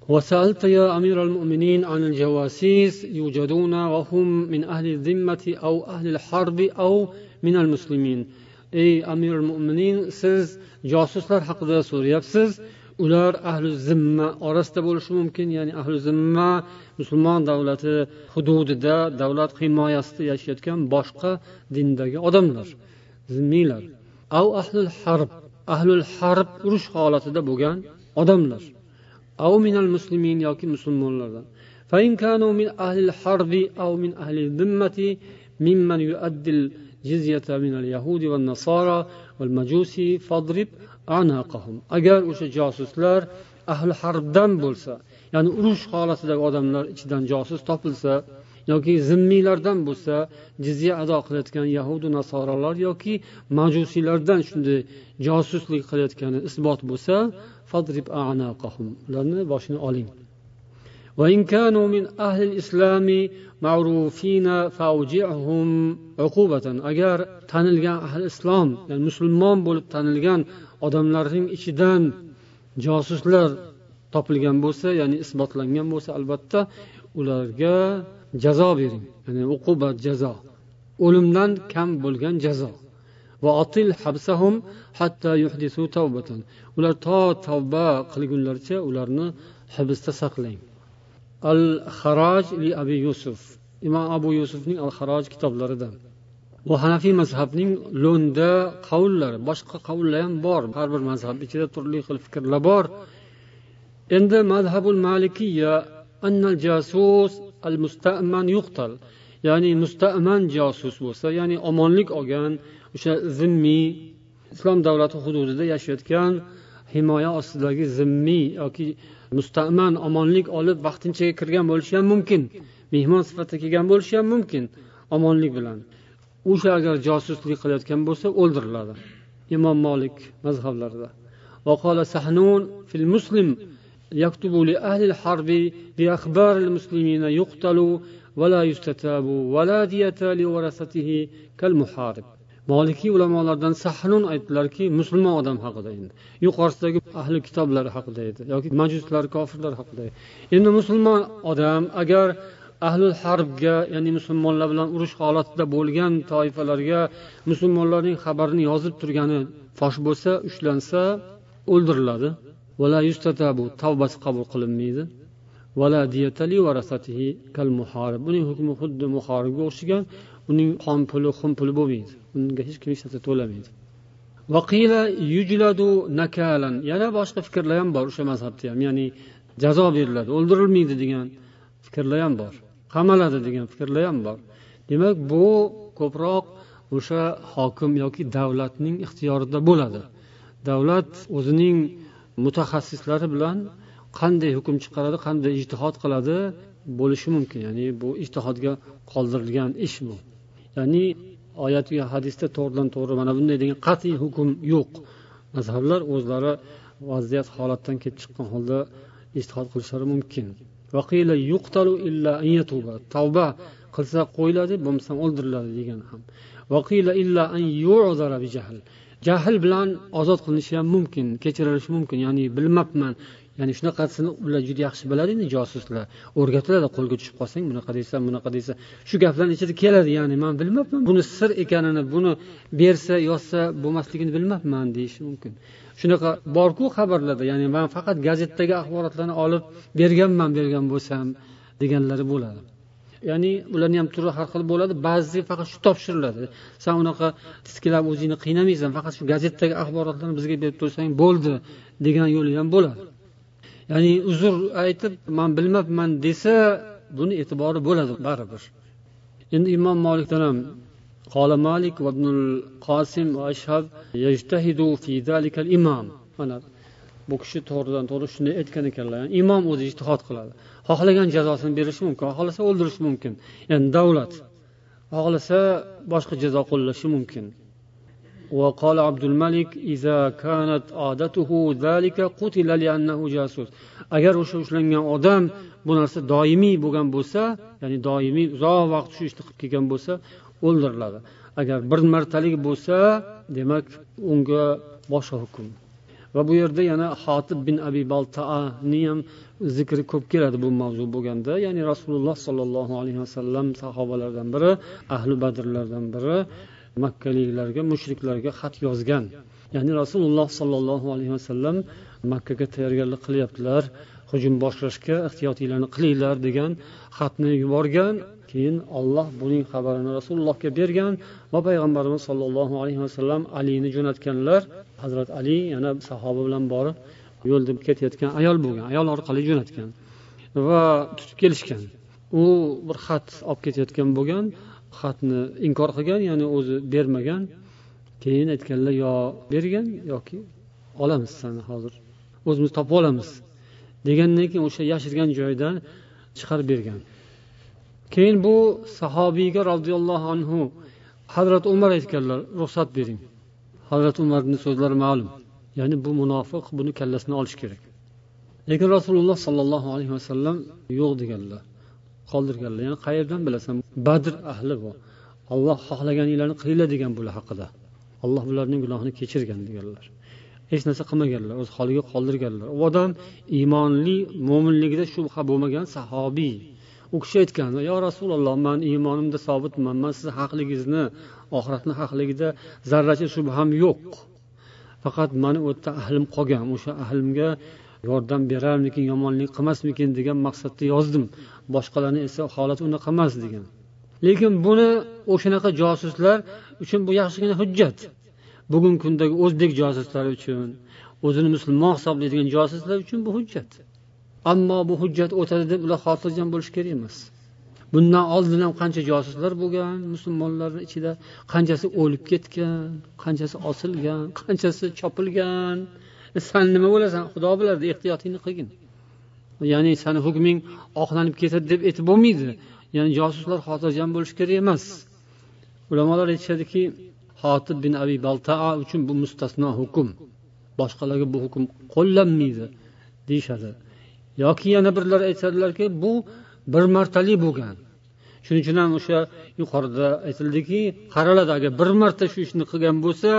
وسألت يا أمير المؤمنين عن الجواسيس يوجدون وهم من أهل الذمة أو أهل الحرب أو من المسلمين. أي أمير المؤمنين سيز جاسوس حق سوريا. سيز ular ahli zimma orasida bo'lishi mumkin ya'ni ahli zimma musulmon davlati hududida davlat himoyasida yashayotgan boshqa dindagi odamlar zimmiylar av ahlul harb ahlul harb urush holatida bo'lgan odamlar av minal muslimin yoki musulmonlardan فإن كانوا من أهل الحرب أو من أهل الذمة ممن يؤدي الجزية من اليهود والنصارى والمجوس فاضرب agar o'sha josuslar ahli harbdan bo'lsa ya'ni urush holatidagi odamlar ichidan josus topilsa yoki zimmiylardan bo'lsa jizya ado qilayotgan yahudu nasorolar yoki majusiylardan shunday josuslik qilayotgani isbot bo'lsa ularni boshini oling وإن كانوا من أهل الإسلام معروفين فأوجعهم عقوبة agar tanilgan ahli islom ya'ni musulmon bo'lib tanilgan odamlarning ichidan josuslar topilgan bo'lsa ya'ni isbotlangan bo'lsa albatta ularga jazo bering. Ya'ni uqubat jazo. O'limdan kam bo'lgan jazo. Ular to tavba qilgunlaricha ularni hibsda saqlang. Al haroj li abi yusuf. Imom abu yusufning al haroj kitoblaridan. Bu hanafiy mazhabning lo'nda qavllari boshqa qavllar ham bor. Har bir mazhab ichida turli xil fikrlar bor. Endi mazhabul malikiya annal jasus al mustaman yuqtal. Ya'ni mustaman josus bo'lsa ya'ni omonlik olgan o'sha zimmiy islom davlati hududida yashayotgan himoya ostidagi zimmiy yoki mustaman omonlik olib vaqtinchaga kirgan bo'lishi ham mumkin. Mehmon sifatida kelgan bo'lishi ham mumkin omonlik bilan. o'sha agar josuslik qilayotgan bo'lsa o'ldiriladi imom molik mazhablarida وقال سحنون في المسلم يكتب لأهل الحرب بأخبار المسلمين يقتل ولا يستتاب ولا دية لورثته كالمحارب molikiy ulamolardan sahnun aytdilarki musulmon odam haqida endi yuqorisidagi ahli kitoblar haqida edi yoki majuslar kofirlar haqida endi musulmon odam agar ahlul harbga ya'ni musulmonlar bilan urush holatida bo'lgan toifalarga musulmonlarning xabarini yozib turgani fosh bo'lsa ushlansa o'ldiriladi. Tavbasi qabul qilinmaydi. Vala diyatali varasatihi kal muharib. Buning hukmi xuddi muharibga o'xshagan uning qon puli xun puli bo'lmaydi. Unga hech kim hech narsa to'lamaydi yana boshqa fikrlar ham bor o'sha mazhabda ham. Ya'ni jazo beriladi o'ldirilmaydi degan fikrlar ham bor. Qamaladi degan fikrlar ham bor. Demak bu ko'proq o'sha hokim yoki davlatning ixtiyorida bo'ladi. Davlat o'zining mutaxassislari bilan qanday hukm chiqaradi qanday ijtihod qiladi bo'lishi mumkin. Ya'ni bu ijtihodga qoldirilgan ish bu. Ya'ni oyat yo hadisda to'g'ridan to'g'ri mana bunday degan qat'iy hukm yo'q. Mazhablar o'zlari vaziyat holatdan kelib chiqqan holda ijtihod qilishlari mumkin. Tavba qilsa qo'yiladi bo'lmasam o'ldiriladi degan ham. Jahl. Bilan ozod qilinishi ham mumkin kechirilishi mumkin ya'ni bilmabman. Ya'ni shunaqasini ular juda yaxshi biladi endi josuslar. O'rgatiladi qo'lga tushib qolsang bunaqa deysan bunaqa deysan. Shu gaplarni ichida keladi ya'ni man bilmabman buni sir ekanini buni bersa yozsa bo'lmasligini bilmabman deyishi mumkin. Shunaqa borku xabarlarda ya'ni man faqat gazetdagi axborotlarni olib berganman bergan bo'lsam deganlari bo'ladi. Ya'ni ularni ham turi har xil bo'ladi ba'zisi faqat shu topshiriladi. San unaqa tiskilab o'zingni qiynamaysan faqat shu gazetdagi axborotlarni bizga berib tursang bo'ldi degan yo'li ham bo'ladi. Ya'ni uzr aytib man bilmabman desa buni e'tibori bo'ladi baribir. Endi imom molikdan ham قال مالك وابن القاسم وأشهب يجتهد في ذلك الإمام mana bu kishi to'g'ridan to'g'ri shunday aytgan ekanlar imom o'zi ijtihod qiladi xohlagan jazosini berishi mumkin xohlasa o'ldirishi mumkin ya'ni davlat xohlasa boshqa jazo qo'llashi mumkin وقال عبد الملك إذا كانت عادته ذلك قتل لأنه جاسوس agar o'sha ushlangan odam bu narsa doimiy bo'lgan bo'lsa ya'ni doimiy uzoq vaqt shu ishni qilib kelgan bo'lsa o'ldiriladi. Agar bir martalik bo'lsa demak unga boshqa hukm. Va bu yerda yana xotib bin abi baltaani ham zikri ko'p keladi bu mavzu bo'lganda. Ya'ni rasululloh sollallohu alayhi vasallam sahobalardan biri ahli badrlardan biri makkaliklarga mushriklarga xat yozgan. Ya'ni rasululloh sollallohu alayhi vasallam makkaga tayyorgarlik qilyaptilar hujum boshlashga ehtiyotinglarni qilinglar degan xatni yuborgan keyin olloh buning xabarini rasulullohga bergan va payg'ambarimiz sollallohu alayhi vasallam alini jo'natganlar hazrat ali yana sahoba bilan borib yo'lda ketayotgan ayol bo'lgan ayol orqali jo'natgan va tutib kelishgan. U bir xat olib ketayotgan bo'lgan xatni inkor qilgan ya'ni o'zi bermagan. Keyin aytganlar yo bergin yoki olamiz sani hozir o'zimiz topib olamiz degandan keyin o'sha yashirgan joyidan chiqarib bergan. Keyin bu sahobiyga roziyallohu anhu hazrati umar aytganlar ruxsat bering. Hazrati umarni so'zlari ma'lum. Ya'ni bu munofiq buni kallasini olish kerak. Lekin rasululloh sollallohu alayhi vasallam yo'q deganlar qoldirganlar. Ya'ni qayerdan bilasan badr ahli bu olloh xohlaganinglarni qilinglar degan bular haqida. Alloh bularning gunohini kechirgan deganlar. Hech narsa qilmaganlar o'z holiga qoldirganlar. U odam iymonli mo'minligida shubha bo'lmagan sahobiy. U kishi aytgan yo rasululloh man iymonimda sobitman man sizni haqligingizni oxiratni haqligida zarracha shubham yo'q. Faqat mani u yerda ahlim qolgan o'sha ahlimga yordam berarmikin yomonlik qilmasmikin degan maqsadda yozdim. Boshqalarni esa holati unaqa emas degan. Lekin buni o'shanaqa josuslar uchun bu yaxshigina hujjat. Bugungi kundagi o'zbek josuslari uchun o'zini musulmon hisoblaydigan josuslar uchun bu hujjat. Ammo bu hujjat o'tadi deb ular xotirjam bo'lishi kerak emas. Bundan oldin ham qancha josuslar bo'lgan musulmonlarni ichida qanchasi o'lib ketgan qanchasi osilgan qanchasi chopilgan. E, san nima bo'lasan? Xudo biladi ehtiyotingni qilgin. Ya'ni sani hukming oqlanib ketadi deb aytib bo'lmaydi. Ya'ni josuslar xotirjam bo'lishi kerak emas. Ulamolar aytishadiki hotib bin abi baltaa uchun bu mustasno hukm. Boshqalarga bu hukm qo'llanmaydi deyishadi. Yoki yana birlar aytadilarki bu bir martalik bo'lgan. Shuning uchun ham o'sha yuqorida aytildiki qaraladi agar bir marta shu ishni qilgan bo'lsa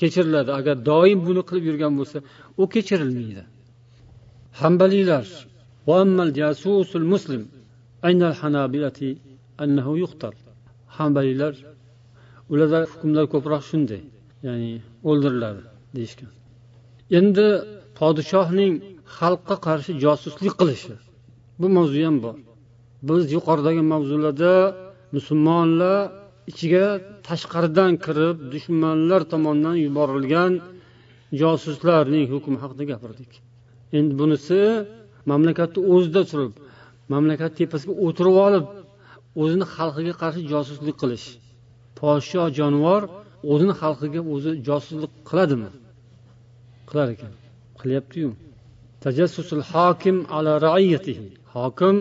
kechiriladi. Agar doim buni qilib yurgan bo'lsa u kechirilmaydi. Hambaliylar muslim hambaliylar ularda hukmlar ko'proq shunday ya'ni o'ldiriladi deyishgan. Endi podshohning xalqqa qarshi josuslik qilishi. Bu mavzu ham bor. Biz yuqoridagi mavzularda musulmonlar ichiga tashqaridan kirib dushmanlar tomonidan yuborilgan josuslarning hukmi haqida gapirdik. Endi bunisi mamlakatni o'zida turib mamlakat tepasiga o'tirib olib o'zini xalqiga qarshi josuslik qilish. Podsho jonivor o'zini xalqiga o'zi josuslik qiladimi? Qilar ekan. Qilyaptiyu. tajassusul hokim ala raiyatihi hokim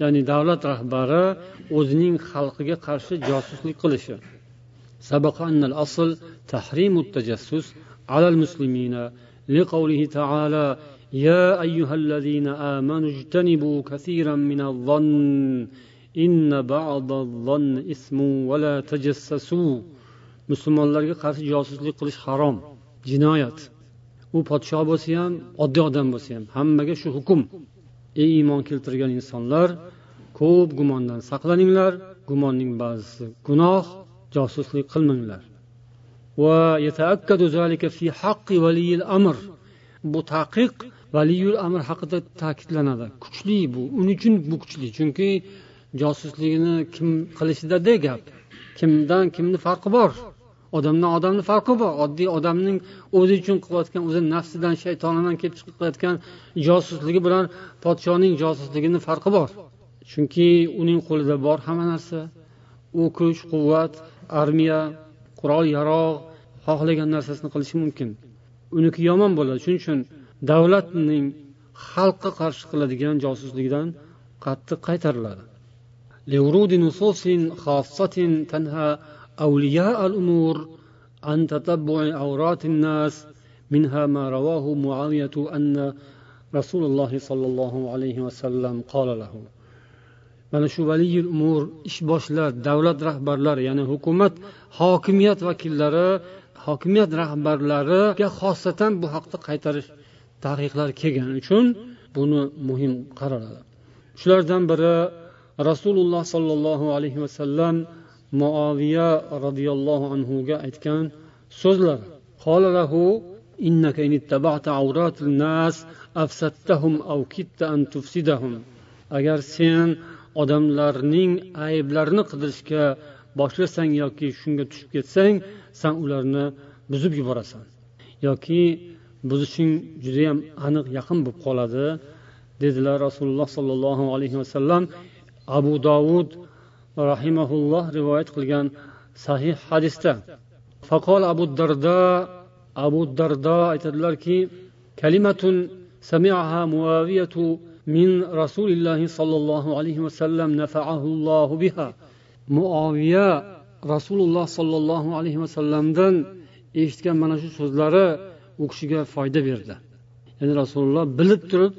ya'ni davlat rahbari o'zining xalqiga qarshi josuslik qilishi سبق أن الأصل تحريم التجسس على المسلمين لقوله تعالى يا أيها الذين آمنوا اجتنبوا كثيرا من الظن إن بعض الظن إثم ولا تجسسوا musulmonlarga qarshi josuslik qilish harom jinoyat U podsho bo'lsa ham oddiy odam bo'lsa ham hammaga shu hukm. Ey iymon keltirgan insonlar ko'p gumondan saqlaninglar gumonning ba'zisi gunoh josuslik qilmanglar. Bu taqiq valiyul amr haqida ta'kidlanadi. Kuchli bu uning uchun bu kuchli. Chunki josusligini kim qilishidada gap kimdan kimni farqi bor? Odamdan odamni farqi bor. Oddiy odamning o'zi uchun qilayotgan o'zini nafsidan shaytonidan kelib chiqib qilayotgan josusligi bilan podshoning josusligini farqi bor. Chunki uning qo'lida bor hamma narsa. U kuch quvvat armiya qurol yarog' xohlagan narsasini qilishi mumkin. Uniki yomon bo'ladi. Shuning uchun davlatning xalqqa qarshi qiladigan josuslikdan qattiq qaytariladi. أولياء الأمور عن تتبع عورات الناس منها ما رواه معاوية أن رسول الله صلى الله عليه وسلم قال له mana shu valiyul umur ish boshlar davlat rahbarlari ya'ni hukumat hokimiyat vakillari hokimiyat rahbarlariga xosatan bu haqda qaytarish taqiqlar kelgani uchun buni muhim qaraladi shulardan biri rasululloh sollallohu alayhi vasallam muoviya roziyallohu anhuga aytgan so'zlar. Agar sen odamlarning ayblarini qidirishga boshlasang yoki shunga tushib ketsang san ularni buzib yuborasan. Yoki buzishing judayam aniq yaqin bo'lib qoladi dedilar rasululloh sollallohu alayhi vasallam. Abu dovud rahimaulloh rivoyat qilgan sahih hadisda faqol abu dardo abu dardo aytadilarki kalimatun samiaha muaviyatu من رسول الله صلى الله عليه وسلم نفعه الله بها muoviya rasululloh sollallohu alayhi vasallamdan eshitgan mana shu so'zlari u kishiga foyda berdi ya'ni rasululloh bilib turib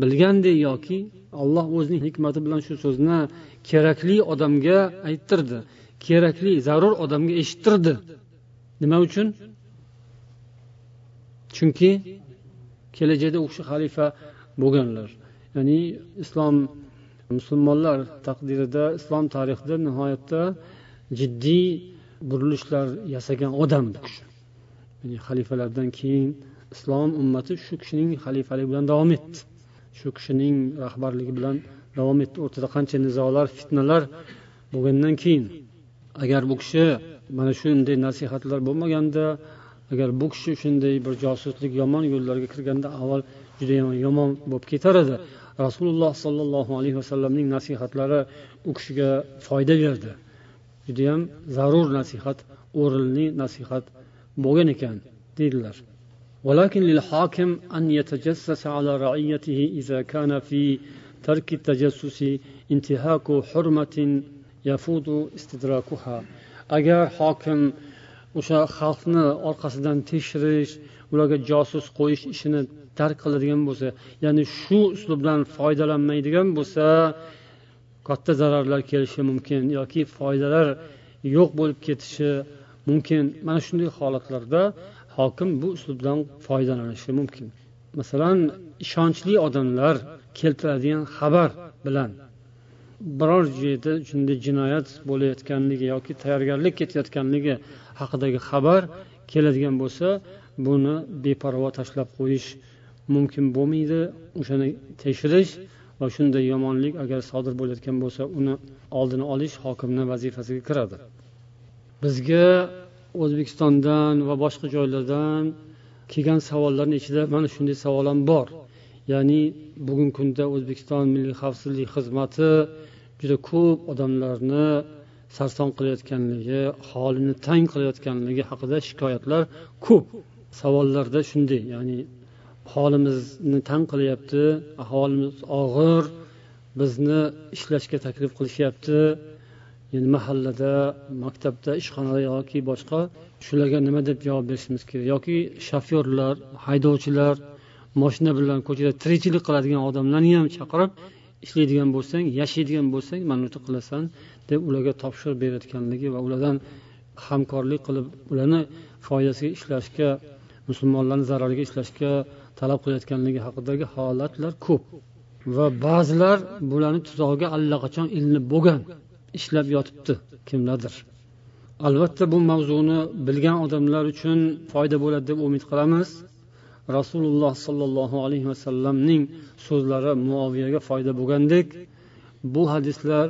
bilgandek yoki alloh o'zining hikmati bilan shu so'zni kerakli odamga ayttirdi. Kerakli zarur odamga eshittirdi. Nima uchun? Chunki kelajakda u kishi xalifa bo'lganlar. Ya'ni islom musulmonlar taqdirida islom tarixida nihoyatda jiddiy burilishlar yasagan odam bu kishi. Ya'ni xalifalardan keyin islom ummati shu kishining xalifaligi bilan davom etdi. Shu kishining rahbarligi bilan davom etdi. O'rtada qancha nizolar fitnalar bo'lgandan keyin agar bu kishi mana shunday nasihatlar bo'lmaganda agar bu kishi shunday bir josuslik yomon yo'llarga kirganda avval judayam yomon bo'lib ketar edi. Rasululloh sollallohu alayhi vasallamning nasihatlari u kishiga foyda berdi. Judayam zarur nasihat o'rinli nasihat bo'lgan ekan deydilar. ولكن للحاكم أن يتجسس على رعيته إذا كان في ترك التجسس انتهاك حرمة يفوت استدراكها agar hokim o'sha xalqni orqasidan tekshirish ularga josus qo'yish ishini tark qiladigan bo'lsa ya'ni shu uslubdan foydalanmaydigan bo'lsa katta zararlar kelishi mumkin yoki foydalar yo'q bo'lib ketishi mumkin mana shunday holatlarda hokim bu uslubdan foydalanishi mumkin. Masalan ishonchli odamlar keltiradigan xabar bilan biror joyda shunday jinoyat bo'layotganligi yoki tayyorgarlik ketayotganligi haqidagi xabar keladigan bo'lsa buni beparvo tashlab qo'yish mumkin bo'lmaydi. O'shani tekshirish va shunday yomonlik agar sodir bo'layotgan bo'lsa uni oldini olish hokimni vazifasiga kiradi. Bizga o'zbekistondan va boshqa joylardan kelgan savollarni ichida mana shunday savol ham bor. Ya'ni bugungi kunda o'zbekiston milliy xavfsizlik xizmati juda ko'p odamlarni sarson qilayotganligi holini tang qilayotganligi haqida shikoyatlar ko'p. Savollarda shunday ya'ni holimizni tang qilyapti aholimiz og'ir bizni ishlashga taklif qilishyapti. Endi mahallada maktabda ishxonada yoki boshqa shularga nima deb javob berishimiz kerak? Yoki shofyorlar haydovchilar moshina bilan ko'chada tirikchilik qiladigan odamlarni ham chaqirib ishlaydigan bo'lsang yashaydigan bo'lsang mana bunaqa qilasan deb ularga topshiriq berayotganligi va ulardan hamkorlik qilib ularni foydasiga ishlashga musulmonlarni zarariga ishlashga talab qilayotganligi haqidagi holatlar ko'p. Va ba'zilar bularni tuzog'iga allaqachon ilinib bo'lgan. Ishlab yotibdi kimlardir. Albatta bu mavzuni bilgan odamlar uchun foyda bo'ladi deb umid qilamiz. Rasululloh sollallohu alayhi vasallamning so'zlari muoviyaga foyda bo'lgandek bu hadislar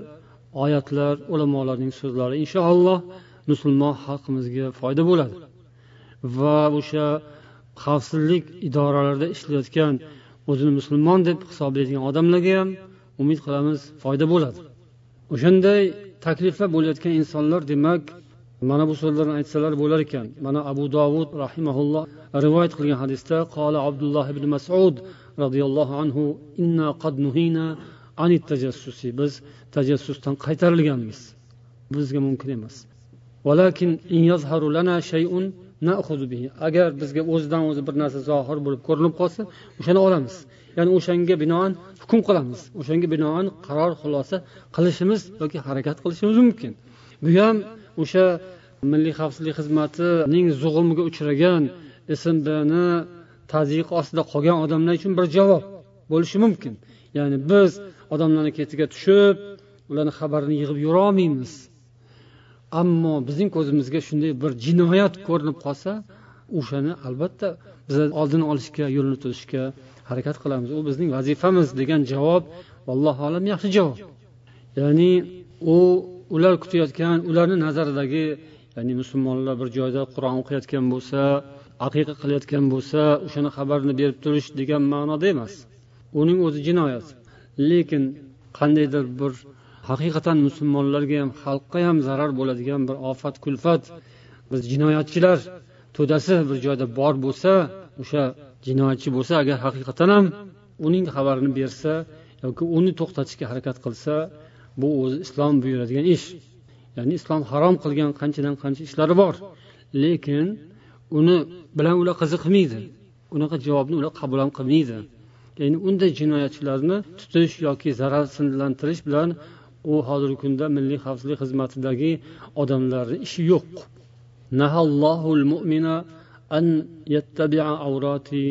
oyatlar ulamolarning so'zlari inshaalloh musulmon xalqimizga foyda bo'ladi. Va o'sha xavfsizlik idoralarida ishlayotgan o'zini musulmon deb hisoblaydigan odamlarga ham umid qilamiz foyda bo'ladi. O'shanday takliflar bo'layotgan insonlar demak mana bu so'zlarni aytsalar bo'lar ekan. Mana abu dovud rahimaulloh rivoyat qilgan hadisda qola abdulloh ibn masud roziyallohu anhu inna qad nuhina anit tajassusi. Biz tajassusdan qaytarilganmiz. Bizga mumkin emas. Agar bizga o'zidan o'zi bir narsa zohir bo'lib ko'rinib qolsa o'shani olamiz. Ya'ni o'shanga binoan hukm qilamiz. O'shanga binoan qaror xulosa qilishimiz yoki harakat qilishimiz mumkin. Bu ham o'sha milliy xavfsizlik xizmatining zug'umiga uchragan smbni tazyiq ostida qolgan odamlar uchun bir javob bo'lishi mumkin. Ya'ni biz odamlarni ketiga tushib ularni xabarini yig'ib yurolmaymiz ammo bizning ko'zimizga shunday bir jinoyat ko'rinib qolsa o'shani albatta biz oldini olishga yo'lini to'sishga harakat qilamiz. U bizning vazifamiz degan javob allohu alam yaxshi javob. Ya'ni u ular kutayotgan ularni nazaridagi ya'ni musulmonlar bir joyda qur'on o'qiyotgan bo'lsa aqiqa qilayotgan bo'lsa o'shani xabarini berib turish degan ma'noda emas. Uning o'zi jinoyat. Lekin qandaydir bir haqiqatan musulmonlarga ham xalqqa ham zarar bo'ladigan bir ofat kulfat biz jinoyatchilar to'dasi bir joyda bor bo'lsa o'sha jinoyatchi bo'lsa agar haqiqatan ham uning xabarini bersa yoki uni to'xtatishga harakat qilsa bu o'zi islom buyuradigan ish. Ya'ni islom harom qilgan qanchadan qancha ishlari bor. Lekin uni bilan ular qiziqmaydi unaqa javobni ular qabul ham qilmaydi. Ya'ni unday jinoyatchilarni tutish yoki zararsizlantirish bilan u hozirgi kunda milliy xavfsizlik xizmatidagi odamlarni ishi yo'q. An yattabi'a awrati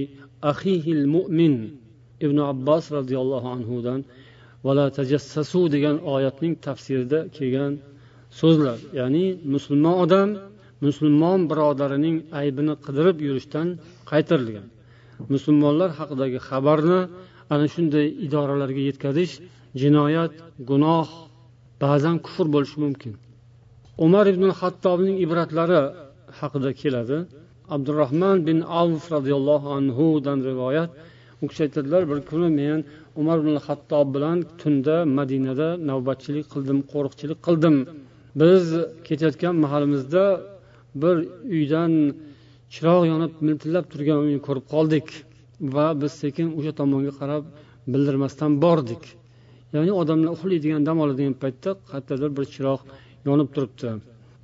axihi mu'min ibn abbos roziyallohu anhudan vala tajassasu degan oyatning tafsirida kelgan so'zlar ya'ni musulmon odam musulmon birodarining aybini qidirib yurishdan qaytarilgan musulmonlar haqidagi xabarni ana shunday idoralarga yetkazish jinoyat gunoh ba'zan kufr bo'lishi mumkin umar ibn hattobning ibratlari haqida keladi. Abdurahmon bin avf roziyallohu anhudan rivoyat u kishi aytadilar bir kuni men umar ibn hattob bilan tunda madinada navbatchilik qildim qo'riqchilik qildim. Biz ketayotgan mahalimizda bir uydan chiroq yonib miltillab turgan uyni ko'rib qoldik va biz sekin o'sha tomonga qarab bildirmasdan bordik. Ya'ni odamlar uxlaydigan dam oladigan paytda qayerdadir bir chiroq yonib turibdi.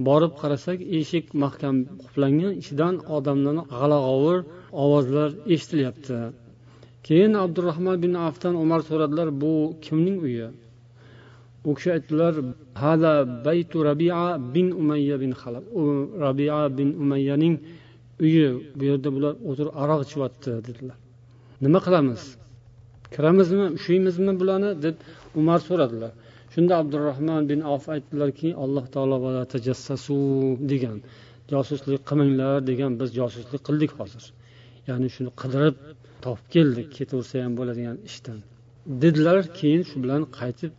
Borib qarasak eshik mahkam qulflangan ichidan odamlarni g'alag'ovur ovozlar eshitilyapti. Keyin abdurahmon bin afdan umar so'radilar bu kimning uyi? U kishi aytdilar hada baytu rabia bin umayya bin halab u rabia bin umayyaning uyi bu yerda bular o'tirib aroq ichyapti dedilar. Nima qilamiz? Kiramizmi ushlaymizmi bularni? deb umar so'radilar. Shunda abdurahmon bin avf aytdilarki alloh taolo tajassasu degan josuslik qilmanglar degan biz josuslik qildik hozir. Ya'ni shuni qidirib topib keldik ketaversa ham bo'ladigan ishdan. Dedilar keyin shu bilan qaytib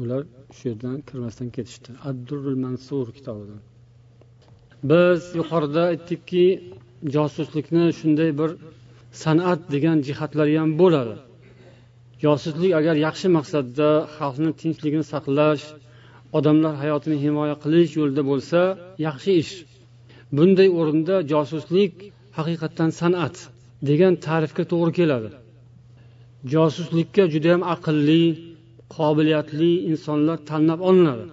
ular shu yerdan kirmasdan ketishdi. Abdurul mansur kitobidan. Biz yuqorida aytdikki josuslikni shunday bir san'at degan jihatlari ham bo'ladi. Josuslik agar yaxshi maqsadda xalqni tinchligini saqlash odamlar hayotini himoya qilish yo'lida bo'lsa yaxshi ish. Bunday o'rinda josuslik haqiqatdan san'at degan ta'rifga to'g'ri keladi. Josuslikka judayam aqlli qobiliyatli insonlar tanlab olinadi.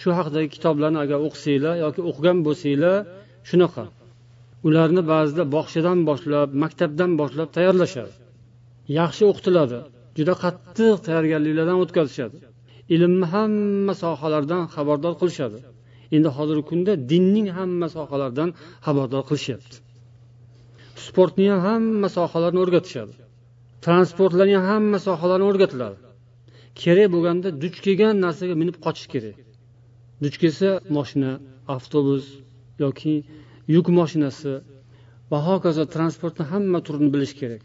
Shu haqidagi kitoblarni agar o'qisanglar yoki o'qigan bo'lsanglar shunaqa. Ularni ba'zida bog'chadan boshlab maktabdan boshlab tayyorlashadi. Yaxshi o'qitiladi. Juda qattiq tayyorgarliklardan o'tkazishadi. Ilmni hamma sohalardan xabardor qilishadi. Endi hozirgi kunda dinning hamma sohalaridan xabardor qilishyapti. Sportni ham hamma sohalarini o'rgatishadi. Transportlarni ham hamma sohalarni o'rgatiladi. Kerak bo'lganda duch kelgan narsaga minib qochish kerak. Duch kelsa moshina avtobus yoki yuk moshinasi va hokazo transportni hamma turini bilish kerak.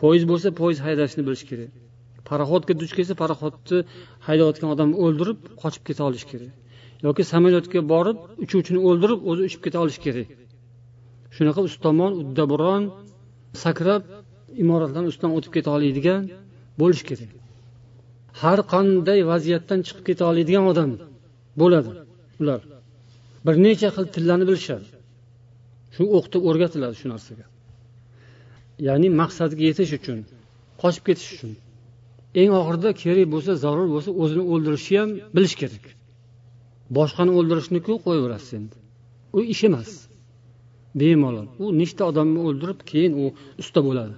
Poyezd bo'lsa poyezd haydashni bilish kerak. Paroxodga duch kelsa paroxodni haydayotgan odamni o'ldirib qochib keta olish kerak. Yoki samolyotga borib uchuvchini o'ldirib o'zi uchib keta olish kerak. Shunaqa ustomon uddaburon sakrab imoratlarni ustidan o'tib keta oladigan bo'lishi kerak. Har qanday vaziyatdan chiqib keta oladigan odam bo'ladi. Ular bir necha xil tillarni bilishadi. Shu o'qitib o'rgatiladi shu narsaga. Ya'ni maqsadga yetish uchun qochib ketish uchun. Eng oxirida kerak bo'lsa zarur bo'lsa o'zini o'ldirishni ham bilish kerak. Boshqani o'ldirishniku qo'yaverasiz endi? U ish emas. Bemalol. U nechta odamni o'ldirib keyin u usta bo'ladi.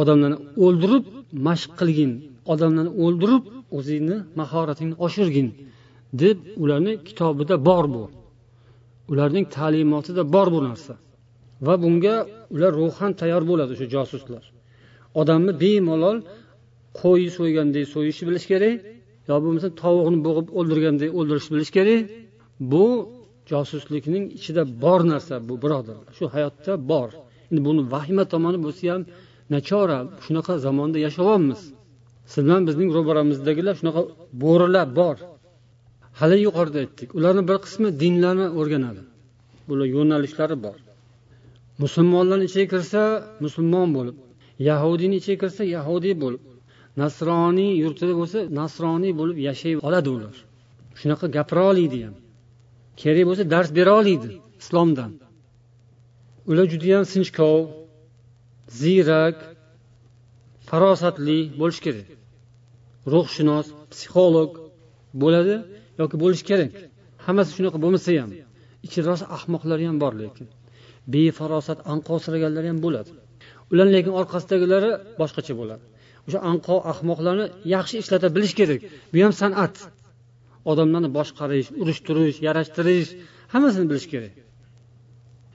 Odamlarni o'ldirib mashq qilgin. Odamlarni o'ldirib o'zingni mahoratingni oshirgin deb ularni kitobida bor bu. Ularning ta'limotida bor bu narsa. Va bunga ular ruhan tayyor bo'ladi o'sha josuslar. Odamni bemalol qo'y so'yganday so'yishni bilish kerak yo bo'lmasa tovuqni bo'g'ib o'ldirganday o'ldirishni bilish kerak. Bu josuslikning ichida bor narsa bu birodarlar. Shu hayotda bor. Endi buni vahima tomoni bo'lsa ham nachora shunaqa zamonda yashayapmiz siz bilan bizning ro'baramizdagilar shunaqa bo'rilar bor. Hali yuqorida aytdik ularni bir qismi dinlarni o'rganadi. Bular yo'nalishlari bor. Musulmonlarni ichiga kirsa musulmon bo'lib yahudiyni ichiga kirsa yahudiy bo'lib nasroniy yurtida bo'lsa nasroniy bo'lib yashay oladi ular. Shunaqa gapira oladi ham. Kerak bo'lsa dars bera oladi islomdan. Ular judayam sinchkov ziyrak farosatli bo'lishi kerak. Ruhshunos psixolog bo'ladi yoki bo'lishi kerak. Hammasi shunaqa bo'lmasa ham ichida rosa ahmoqlar ham bor lekin. Befarosat anqovsiraganlar ham bo'ladi. Ular lekin orqasidagilari boshqacha bo'ladi. O'sha anqo ahmoqlarni yaxshi ishlata bilish kerak. Bu ham san'at. Odamlarni boshqarish urishtirish yarashtirish hammasini bilish kerak.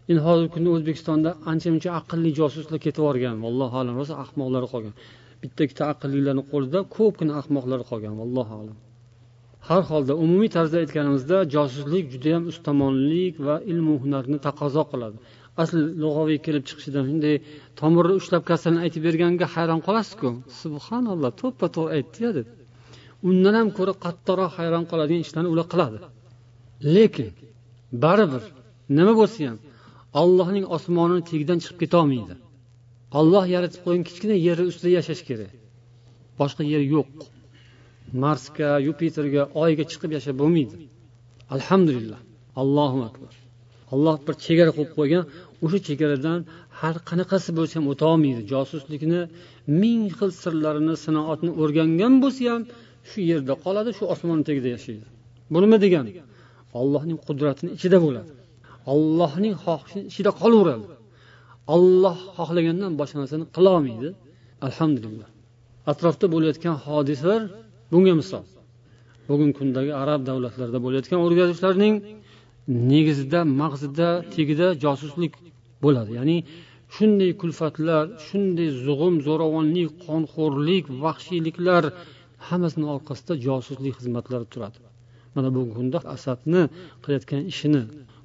Endi hozirgi kunda o'zbekistonda ancha muncha aqlli josuslar ketib yuborgan vallohu alam. Rosa ahmoqlari qolgan. Bitta ikkita aqllilarni qo'lida ko'pgina ahmoqlar qolgan vallohu alam. Har holda umumiy tarzda aytganimizda josuslik judayam ustamonlik va ilmu hunarni taqozo qiladi. Asl lug'aviy kelib chiqishidan. Shunday tomirni ushlab kasalni aytib berganiga hayron qolasizku? Subhanalloh to'ppa to'g'ri aytdiya deb. Undan ham ko'ra qattiqroq hayron qoladigan ishlarni ular qiladi. Lekin baribir nima bo'lsa ham ollohning osmonini tagidan chiqib ketolmaydi. Olloh yaratib qo'ygan kichkina yerni ustida yashash kerak. Boshqa yer yo'q. Marsga yupiterga oyga chiqib yashab bo'lmaydi. Alhamdulillah. Allohu akbar. Olloh bir chegara qo'yib qo'ygan o'sha chegaradan har qanaqasi bo'lsa ham o'tolmaydi. Josuslikni ming xil sirlarini sinoatni o'rgangan bo'lsa ham shu yerda qoladi shu osmonni tagida yashaydi. Bu nima degani ollohning qudratini ichida bo'ladi. Ollohning xohishini ichida qolaveradi. Olloh xohlagandan boshqa narsani qilolmaydi alhamdulillah. Atrofda bo'layotgan hodisalar bunga misol. Bugungi kundagi arab davlatlarida bo'layotgan o'rganishlarning negizida mag'zida tagida josuslik bo'ladi. Ya'ni shunday kulfatlar shunday zug'um zo'ravonlik qonxo'rlik vahshiyliklar hammasini orqasida josuslik xizmatlari turadi. Mana bugungi kunda asadni qilayotgan ishini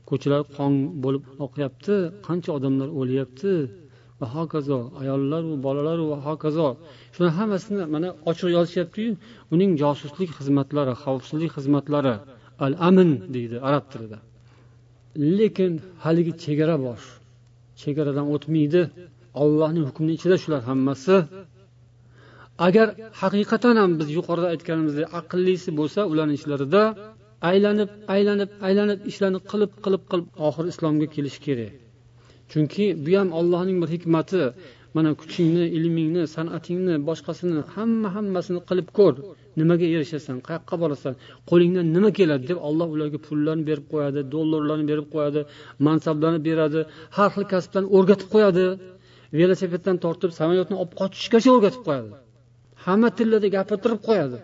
ko'chalar qon bo'lib oqyapti qancha odamlar o'lyapti. Va hokazo ayollaru bolalaru va hokazo. Shuni hammasini mana ochiq yozishyaptiyu uning josuslik xizmatlari xavfsizlik xizmatlari. Al amin deydi arab tilida. Lekin haligi chegara bor chegaradan o'tmaydi. Ollohni hukmini ichida shular hammasi. Agar haqiqatan ham biz yuqorida aytganimizdek aqllisi bo'lsa ularni ishlarida aylanib aylanib aylanib ishlarni qilib qilib qilib oxiri islomga kelishi kerak. Chunki bu ham ollohning bir hikmati. Mana kuchingni ilmingni san'atingni boshqasini hamma hammasini qilib ko'r. Nimaga erishasan? Qayoqqa borasan? Qo'lingdan nima keladi deb alloh ularga pullarni berib qo'yadi dollarlarni berib qo'yadi mansablarni beradi har xil kasblarni o'rgatib qo'yadi. Velosipeddan tortib samolyotni olib qochishgacha o'rgatib qo'yadi. Hamma tillarda gapirtirib qo'yadi.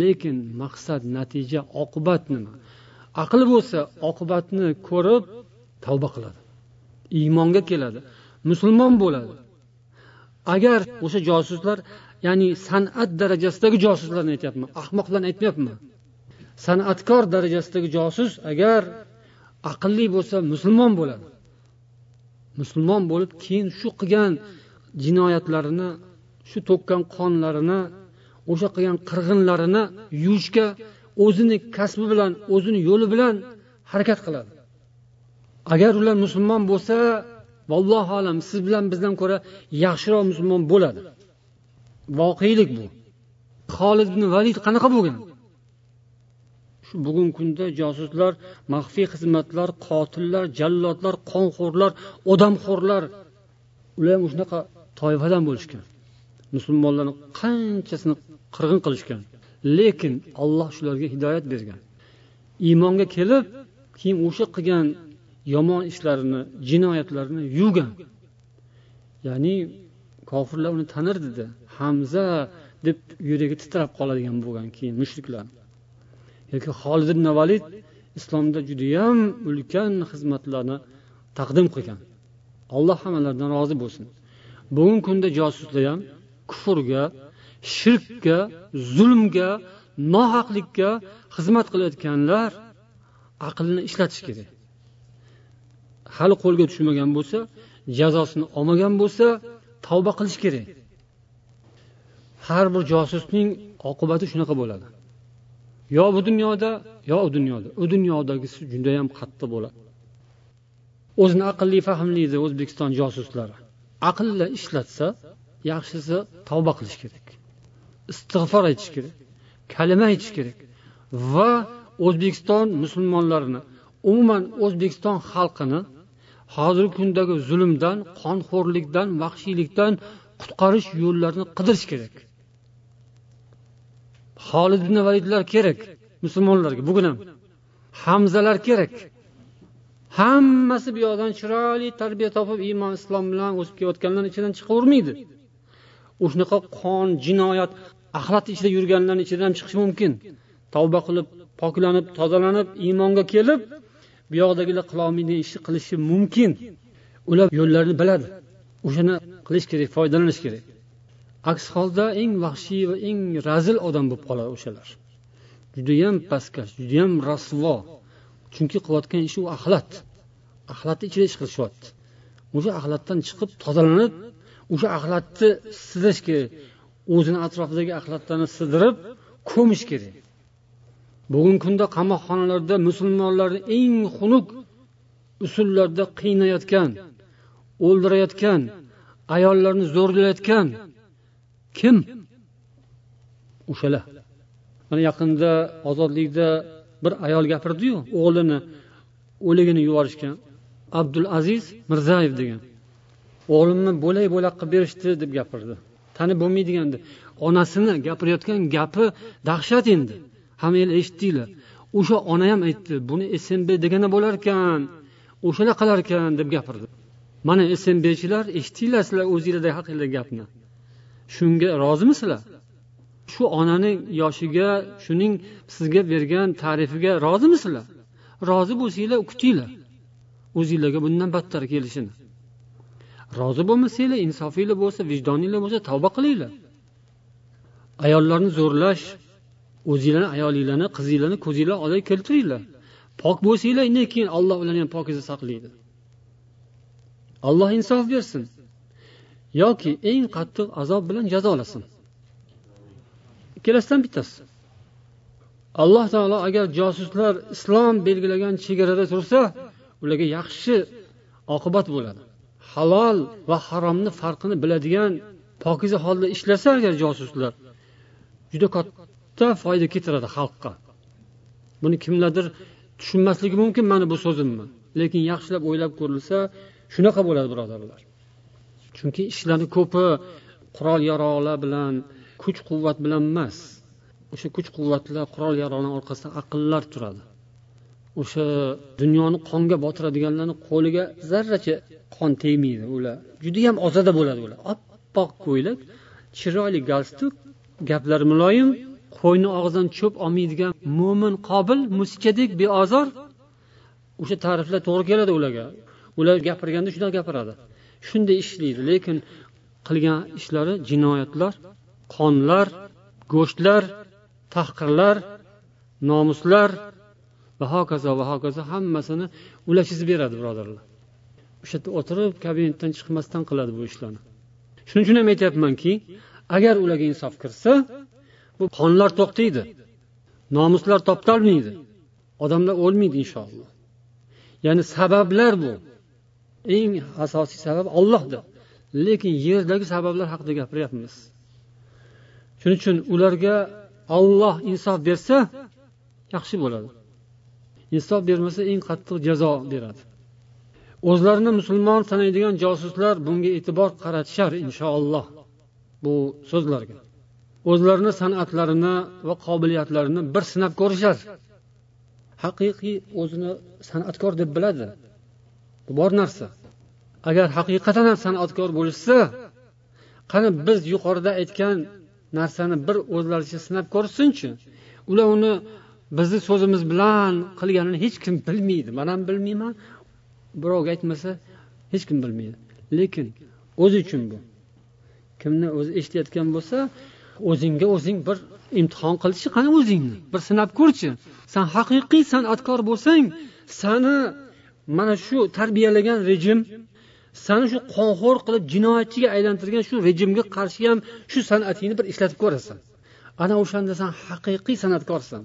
Lekin maqsad natija oqibat nima? Aqli bo'lsa oqibatni ko'rib tavba qiladi. Iymonga keladi. Musulmon bo'ladi. Agar o'sha josuslar ya'ni san'at darajasidagi josuslarni aytyapman ahmoqlarni aytmayapman. San'atkor darajasidagi josus agar aqlli bo'lsa musulmon bo'ladi. Musulmon bo'lib keyin shu qilgan jinoyatlarini shu to'kkan qonlarini o'sha qilgan qirg'inlarini yuvishga o'zini kasbi bilan o'zini yo'li bilan harakat qiladi. Agar ular musulmon bo'lsa vallohu alam siz bilan bizdan ko'ra yaxshiroq musulmon bo'ladi. Voqelik bu. Holid ibn valid qanaqa bo'lgan shu bugungi kunda josuslar maxfiy xizmatlar qotillar jallodlar qonxo'rlar odamxo'rlar ular ham shunaqa toifadan bo'lishgan. Musulmonlarni qanchasini qirg'in qilishgan. Lekin alloh shularga hidoyat bergan. Iymonga kelib keyin o'sha qilgan yomon ishlarini jinoyatlarini yuvgan ya'ni kofirlar uni tanirdida hamza deb yuragi titrab qoladigan bo'lgan keyin mushriklar. Yoki holid ibn valid islomda judayam ulkan xizmatlarni taqdim qilgan. Alloh hammalaridan rozi bo'lsin. Bugungi kunda josuslar ham kufrga shirkka zulmga nohaqlikka xizmat qilayotganlar aqlni ishlatish kerak. Hali qo'lga tushmagan bo'lsa jazosini olmagan bo'lsa tavba qilish kerak. Har bir josusning oqibati shunaqa bo'ladi. Yo bu dunyoda yo u dunyoda. U dunyodagisi judayam qattiq bo'ladi. O'zini aqlli fahmli edi o'zbekiston josuslari aqlli ishlatsa yaxshisi tavba qilish kerak. Istig'for aytish kerak kalima aytish kerak va o'zbekiston musulmonlarini umuman o'zbekiston xalqini hozirgi kundagi zulmdan qonxo'rlikdan vahshiylikdan qutqarish yo'llarini qidirish kerak. Holid ibn validlar kerak musulmonlarga bugun ham. Hamzalar kerak. Hammasi bu yoqdan chiroyli tarbiya topib iymon islom bilan o'sib kelayotganlarni ichidan chiqavermaydi. Shunaqa qon jinoyat axlat ichida yurganlarni ichidan ham chiqishi mumkin. Tavba qilib poklanib tozalanib iymonga kelib bu yoqdagilar qilolmaydigan ishni qilishi mumkin. Ular yo'llarni biladi. O'shani qilish kerak foydalanish kerak. Aks holda eng vahshiy va eng razil odam bo'lib qoladi o'shalar. Judayam pastkash judayam rasvo. Chunki qilayotgan ishi u axlat. Axlatni ichida ish qilishyapti. O'sha axlatdan chiqib tozalanib o'sha axlatni sidish kerak. O'zini atrofidagi axlatlarni sidirib ko'mish kerak. Bugungi kunda qamoqxonalarda musulmonlarni eng xunuk usullarda qiynayotgan o'ldirayotgan ayollarni zo'rlayotgan kim? O'shalar. Mana yaqinda ozodlikda bir ayol gapirdiyu o'g'lini o'ligini yuborishgan. Abdul aziz mirzayev degan. O'g'limni bo'lak bo'lak qilib berishdi deb gapirdi. Tanib bo'lmaydigan onasini gapirayotgan gapi dahshat endi. Hammanglar eshitdinglar. O'sha ona ham aytdi buni smb degani bo'lar ekan o'shalar qilarkan deb gapirdi. Mana smbchilar eshitdinglar sizlar o'zinglarda haqinglar gapni? Shunga rozimisizlar shu onani yoshiga shuning sizga bergan ta'rifiga rozimisizlar rozi bo'lsanglar kutinglar. O'zinglarga bundan battar kelishini. Rozi bo'lmasanglar insofinglar bo'lsa vijdoninglar bo'lsa tavba qilinglar. Ayollarni zo'rlash o'zinglarni ayolinglarni qizinglarni ko'zinglar oldiga keltiringlar. Pok bo'lsanglar undan keyin olloh ularni ham pokiza saqlaydi. Alloh insof bersin. Yoki eng qattiq azob bilan jazolasin ikkalasidan bittasi. Alloh taolo agar josuslar islom belgilagan chegarada tursa ularga yaxshi oqibat bo'ladi. Halol va haromni farqini biladigan pokiza holda ishlasa agar josuslar juda katta foyda keltiradi xalqqa. Buni kimlardir tushunmasligi mumkin mani bu so'zimni. Lekin yaxshilab o'ylab ko'rilsa shunaqa bo'ladi birodarlar. Chunki ishlarni ko'pi qurol yarog'lar bilan kuch quvvat bilan emas. O'sha kuch quvvatlar qurol yarog'lar orqasida aqllar turadi. O'sha dunyoni qonga botiradiganlarni qo'liga zarracha qon tegmaydi ular. Judayam ozoda bo'ladi ular. Oppoq ko'ylak chiroyli galstuk gaplari muloyim qo'yni og'zidan cho'p olmaydigan mo'min qobil muskadek beozor o'sha ta'riflar to'g'ri keladi ularga. Ular gapirganda shunday gapiradi. Shunday ishlaydi lekin qilgan ishlari jinoyatlar qonlar go'shtlar tahqirlar nomuslar va hokazo va hokazo hammasini ular chizib beradi birodarlar. O'sha yerda o'tirib kabinetdan chiqmasdan qiladi bu ishlarni. Shuning uchun ham aytyapmanki agar ularga insof kirsa bu qonlar to'xtaydi. Nomuslar toptalmaydi odamlar o'lmaydi inshaalloh. Ya'ni sabablar bu. Eng asosiy sabab ollohdir lekin yerdagi sabablar haqida gapiryapmiz. Shuning uchun ularga olloh insof bersa yaxshi bo'ladi. Insof bermasa eng qattiq jazo beradi. O'zlarini musulmon sanaydigan josuslar bunga e'tibor qaratishar inshaalloh bu so'zlarga. O'zlarini san'atlarini va qobiliyatlarini bir sinab ko'rishadi. Haqiqiy o'zini san'atkor deb biladi. Bu bor narsa. Agar haqiqatan ham san'atkor bo'lishsa qani biz yuqorida aytgan narsani bir o'zlaricha sinab ko'rishsinchi ular uni bizni so'zimiz bilan qilganini hech kim bilmaydi. Man ham bilmayman birovga aytmasa hech kim bilmaydi. Lekin o'zi uchun bu. Kimni o'zi eshitayotgan bo'lsa o'zingga o'zing bir imtihon qilchi qani o'zingni? Bir sinab ko'rchi. San haqiqiy san'atkor bo'lsang sani mana shu tarbiyalagan rejim sani shu qonxo'r qilib jinoyatchiga aylantirgan shu rejimga qarshi ham shu san'atingni bir ishlatib ko'rasan. Ana o'shanda san haqiqiy san'atkorsan.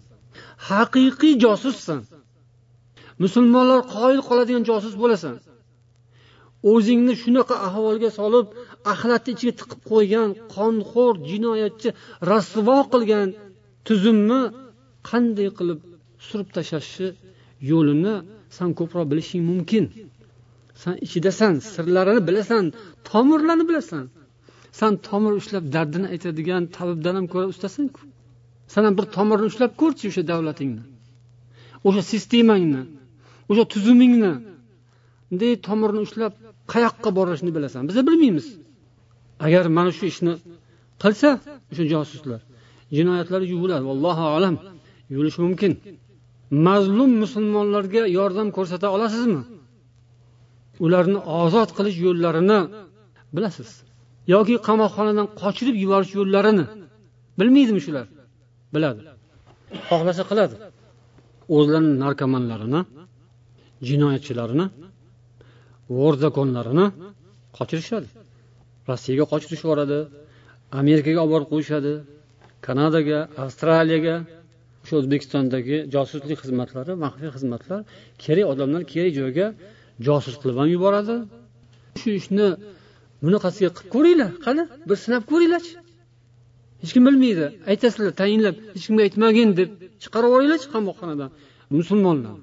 Haqiqiy josussan. Musulmonlar qoyil qoladigan josus bo'lasan. O'zingni shunaqa ahvolga solib axlatni ichiga tiqib qo'ygan qonxo'r jinoyatchi rasvo qilgan tuzumni qanday qilib surib tashlashni yo'lini san ko'proq bilishing mumkin. San ichidasan sirlarini bilasan tomirlarni bilasan. San tomir ushlab dardini aytadigan tabibdan ham ko'ra ustasanku san ham bir tomirni ushlab ko'rchi o'sha davlatingni o'sha sistemangni o'sha tuzumingni. Bunday tomirni ushlab qayoqqa borishni bilasan. Biza bilmaymiz. Agar mana shu ishni qilsa o'sha josuslar jinoyatlari yuviladi allohu alam. Yuvilishi mumkin. Mazlum musulmonlarga yordam ko'rsata olasizmi? Ularni ozod qilish yo'llarini bilasiz. Yoki qamoqxonadan qochirib yuborish yo'llarini bilmaydimi shular? Biladi. Xohlasa qiladi. O'zlarini narkomanlarini jinoyatchilarini vorzakonlarini qochirishadi. Rossiyaga qochirib yuboradi amerikaga olib borib qo'yishadi kanadaga avstraliyaga o'sha o'zbekistondagi josuslik xizmatlari maxfiy xizmatlar kerak odamlar kerak joyga josus qilib ham yuboradi. Shu ishni bunaqasiga qilib ko'ringlar qani bir sinab ko'ringlarchi. Hech kim bilmaydi aytasizlar tayinlab hech kimga aytmagin deb chiqarib yuboringlarchi qamoqxonadan musulmonlar.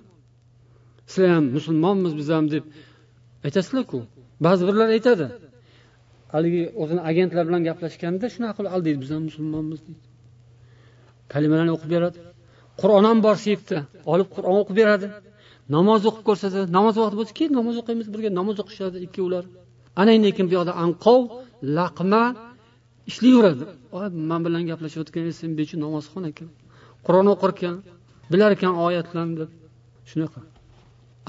Sizlar ham musulmonmiz biz ham deb aytasizlarku ba'zi birlar aytadi haligi o'zini agentlar bilan gaplashganda shunaqa qilib aldaydi biz ham musulmonmiz deydi. Kalimalarni o'qib beradi. Qur'on ham bor seyfda olib qur'on o'qib beradi. Namoz o'qib ko'rsatadi. Namoz vaqti bo'lsa keyin namoz o'qiymiz birga namoz o'qishadi ikkovlar. Ana endi bu yoqda? Anqov laqma ishlayveradi. Man bilan gaplashayotgan sen bechu namozxon ekan. Qur'on o'qir ekan bilar ekan oyatlarni deb. Shunaqa.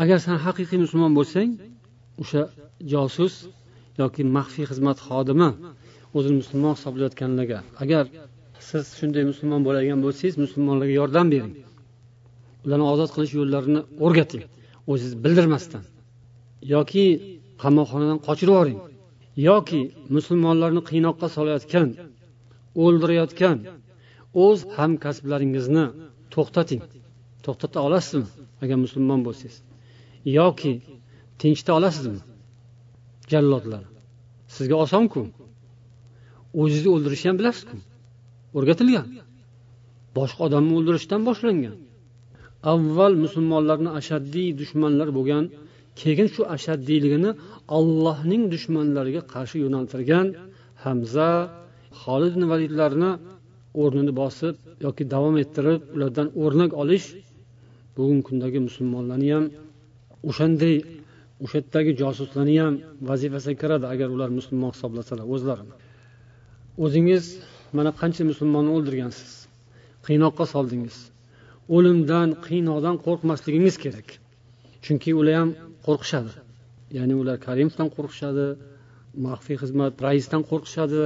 Agar san haqiqiy musulmon bo'lsang o'sha josus yoki maxfiy xizmat xodimi o'zini musulmon hisoblayotganlarga agar siz shunday musulmon bo'ladigan bo'lsangiz musulmonlarga yordam bering. Ularni ozod qilish yo'llarini o'rgating o'zingiz bildirmasdan. Yoki qamoqxonadan qochirib yuboring yoki musulmonlarni qiynoqqa solayotgan o'ldirayotgan o'z hamkasblaringizni to'xtating. To'xtata olasizmi agar musulmon bo'lsangiz? Yoki tinchita olasizmi? Jallodlar. Sizga osonku. O'zingizni o'ldirishni ham bilasizku. O'rgatilgan. Boshqa odamni o'ldirishdan boshlangan. Avval musulmonlarni ashaddiy dushmanlar bo'lgan keyin shu ashaddiyligini allohning dushmanlariga qarshi yo'naltirgan hamza holid ibn validlarni o'rnini bosib yoki davom ettirib ulardan o'rnak olish bugungi kundagi musulmonlarni ham o'shanday o'sha yerdagi josuslarni ham vazifasiga kiradi agar ular musulmon hisoblasalar o'zlarini. O'zingiz mana qancha musulmonni o'ldirgansiz. Qiynoqqa soldingiz. O'limdan qiynoqdan qo'rqmasligingiz kerak. Chunki ular ham qo'rqishadi. Ya'ni ular karimovdan qo'rqishadi maxfiy xizmat raisdan qo'rqishadi.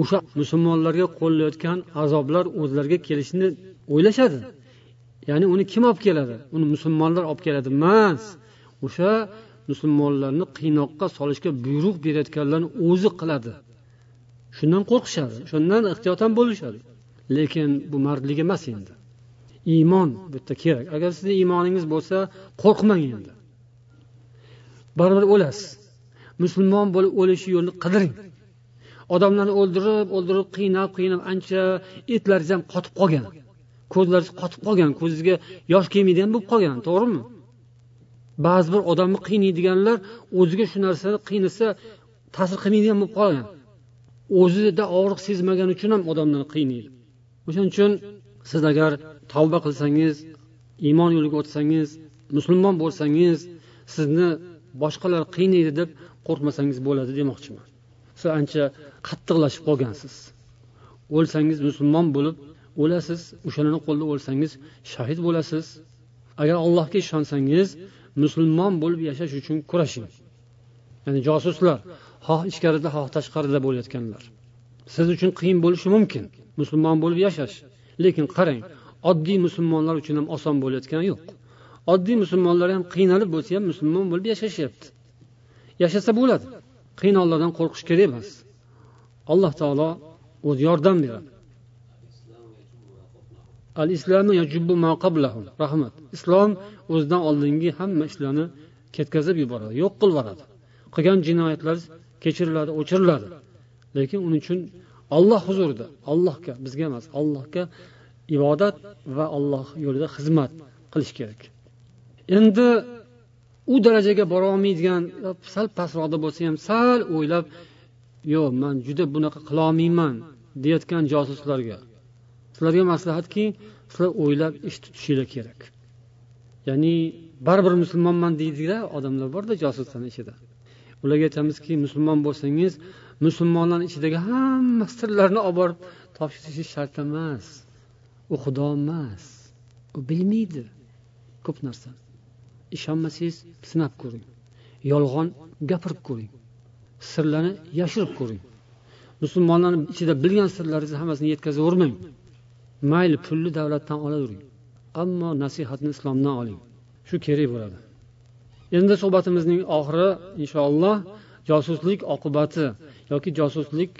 O'sha musulmonlarga qo'llayotgan azoblar o'zlariga kelishini o'ylashadi. Ya'ni uni kim olib keladi? Uni musulmonlar olib keladi emas. O'sha musulmonlarni qiynoqqa solishga buyruq berayotganlarni o'zi qiladi. Shundan qo'rqishadi shundan ehtiyotam bo'lishadi. Lekin bu mardlik emas endi. Iymon bu yerda kerak. Agar sizni iymoningiz bo'lsa qo'rqmang endi. Baribir o'lasiz. Musulmon bo'lib o'lish yo'lini qidiring odamlarni o'ldirib o'ldirib qiynab qiynab ancha etlaringiz ham qotib qolgan. Ko'zlaringiz qotib qolgan ko'zingizga yosh kelmaydigan bo'lib qolgan to'g'rimi? Ba'zi bir odamni qiynaydiganlar o'ziga shu narsani qiynasa ta'sir qilmaydigan bo'lib qolgan o'zida og'riq sezmagani uchun ham odamlarni qiynaydi. O'shaning uchun siz agar tavba qilsangiz iymon yo'liga o'tsangiz musulmon bo'lsangiz sizni boshqalar qiynaydi deb qo'rqmasangiz bo'ladi demoqchiman. Siz ancha qattiqlashib qolgansiz. O'lsangiz musulmon bo'lib o'lasiz o'shalarni qo'lida o'lsangiz shahid bo'lasiz. Agar allohga ishonsangiz musulmon bo'lib yashash uchun kurashing. Ya'ni josuslar xoh ichkarida xoh tashqarida bo'layotganlar. Siz uchun qiyin bo'lishi mumkin musulmon bo'lib yashash. Lekin qarang oddiy musulmonlar uchun ham oson bo'layotgani yo'q. Oddiy musulmonlar ham qiynalib bo'lsa ham musulmon bo'lib yashashyapti. Yashasa bo'ladi. Qiynoqlardan qo'rqish kerak emas. Alloh taolo o'zi yordam beradi. Al islamu rahmat. Islom o'zidan oldingi hamma ishlarni ketkazib yuboradi yo'q qilib yuboradi. Qilgan jinoyatlar kechiriladi o'chiriladi. Lekin uning uchun olloh huzurida allohga bizga emas allohga ibodat va alloh yo'lida xizmat qilish kerak. Endi u darajaga borolmaydigan sal pastroqda bo'lsa ham sal o'ylab yo'q man juda bunaqa qilolmayman deyayotgan josuslarga sizlarga maslahatki sizlar o'ylab ish tutishinglar kerak. Ya'ni baribir musulmonman deydigan odamlar borda josuslarni ichida. Ularga aytamizki musulmon bo'lsangiz musulmonlarni ichidagi hamma sirlarni olib borib topshirishingiz shart emas. U xudo emas. U bilmaydi. Ko'p narsani ishonmasangiz sinab ko'ring. Yolg'on gapirib ko'ring. Sirlarni yashirib ko'ring. Musulmonlarni ichida bilgan sirlaringizni hammasini yetkazavermang. Mayli pulni davlatdan olavering. Ammo nasihatni islomdan oling. Shu kerak bo'ladi. Endi suhbatimizning oxiri inshaalloh josuslik oqibati yoki josuslik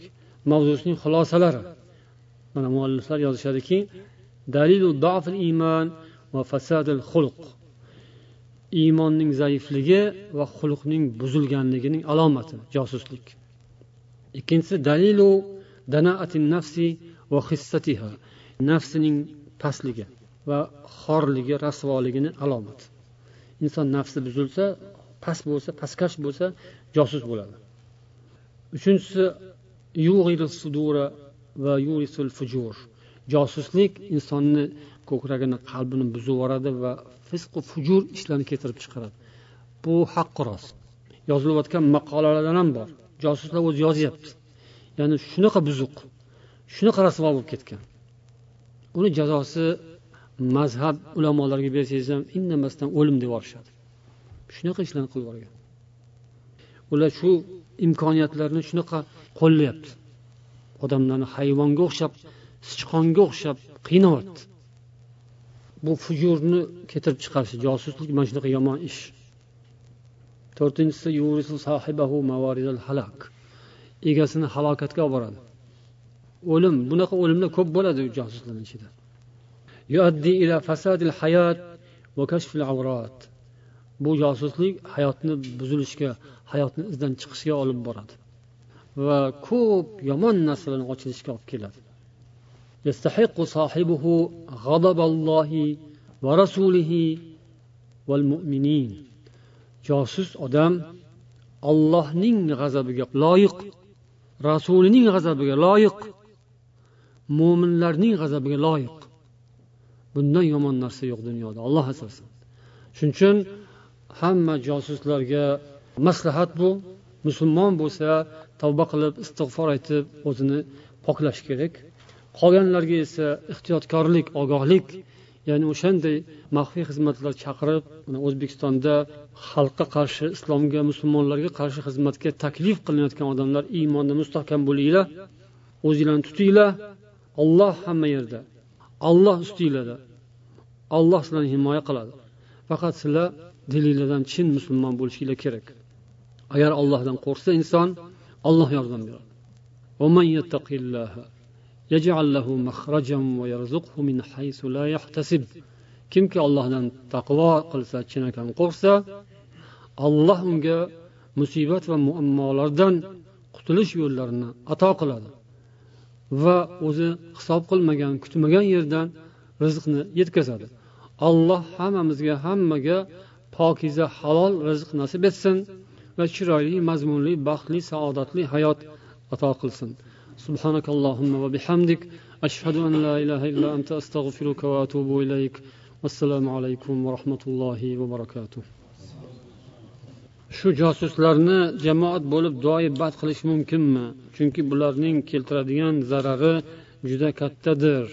mavzusining xulosalari. Mana mualliflar yozishadiki dalilu iymon va fasadil xulq. Iymonning zaifligi va xulqning buzilganligining alomati josuslik. Ikkinchisi dalilu danaatin nafsi va hissatiha. Nafsining pastligi va xorligi rasvoligini alomati inson nafsi buzilsa past bo'lsa pastkash bo'lsa josus bo'ladi. Uchinchisi va yurisul fujur josuslik insonni ko'kragini qalbini buzib yuboradi va fisqu fujur ishlarni keltirib chiqaradi. Bu haqqi rost. Yozilayotgan maqolalardan ham bor. Josuslar o'zi yozyapti ya'ni shunaqa buzuq shunaqa rasvo bo'lib ketgan. Uni jazosi mazhab ulamolarga bersangiz ham indamasdan o'lim deb yuborishadi shunaqa ishlarni qilib yuborgan. Ular shu imkoniyatlarni shunaqa qo'llayapti. Odamlarni hayvonga o'xshab sichqonga o'xshab qiynayapti bu fujurni keltirib chiqarish josuslik mana shunaqa yomon ish. To'rtinchisi egasini halokatga olib boradi. o'lim bunaqa o'limlar ko'p bo'ladi josuslarni ichida bu josuslik hayotni buzilishga hayotni izdan chiqishga olib boradi va ko'p yomon narsalarni ochilishga olib keladi يستحق صاحبه غضب الله ورسوله والمؤمنين josus odam ollohning g'azabiga loyiq rasulining g'azabiga loyiq mo'minlarning g'azabiga loyiq. Bundan yomon narsa yo'q dunyoda alloh asrasin. Shuning uchun hamma josuslarga maslahat bu. Musulmon bo'lsa tavba qilib istig'for aytib o'zini poklash kerak. Qolganlarga esa ehtiyotkorlik ogohlik ya'ni o'shanday maxfiy xizmatlar chaqirib o'zbekistonda xalqqa qarshi islomga musulmonlarga qarshi xizmatga taklif qilinayotgan odamlar iymonda mustahkam bo'linglar o'zinglarni tutinglar olloh hamma yerda. Olloh ustinglarda. Olloh sizlarni himoya qiladi. Faqat sizlar dilinglardan chin musulmon bo'lishinglar kerak. Agar ollohdan qo'rqsa inson olloh yordam beradi. kimki ollohdan taqvo qilsa chinakam qo'rqsa olloh unga musibat va muammolardan qutulish yo'llarini ato qiladi. va o'zi hisob qilmagan kutmagan yerdan rizqni yetkazadi. Alloh hammamizga hammaga pokiza halol rizq nasib etsin va chiroyli mazmunli baxtli saodatli hayot ato qilsin. Subhanakallohumma va bihamdik. Ashhadu an la ilaha illa anta va atubu ilayk. Vassalomu alaykum va rahmatullohi va barakatuh. Shu josuslarni jamoat bo'lib duoibat qilish mumkinmi? Chunki bularning keltiradigan zarari juda kattadir.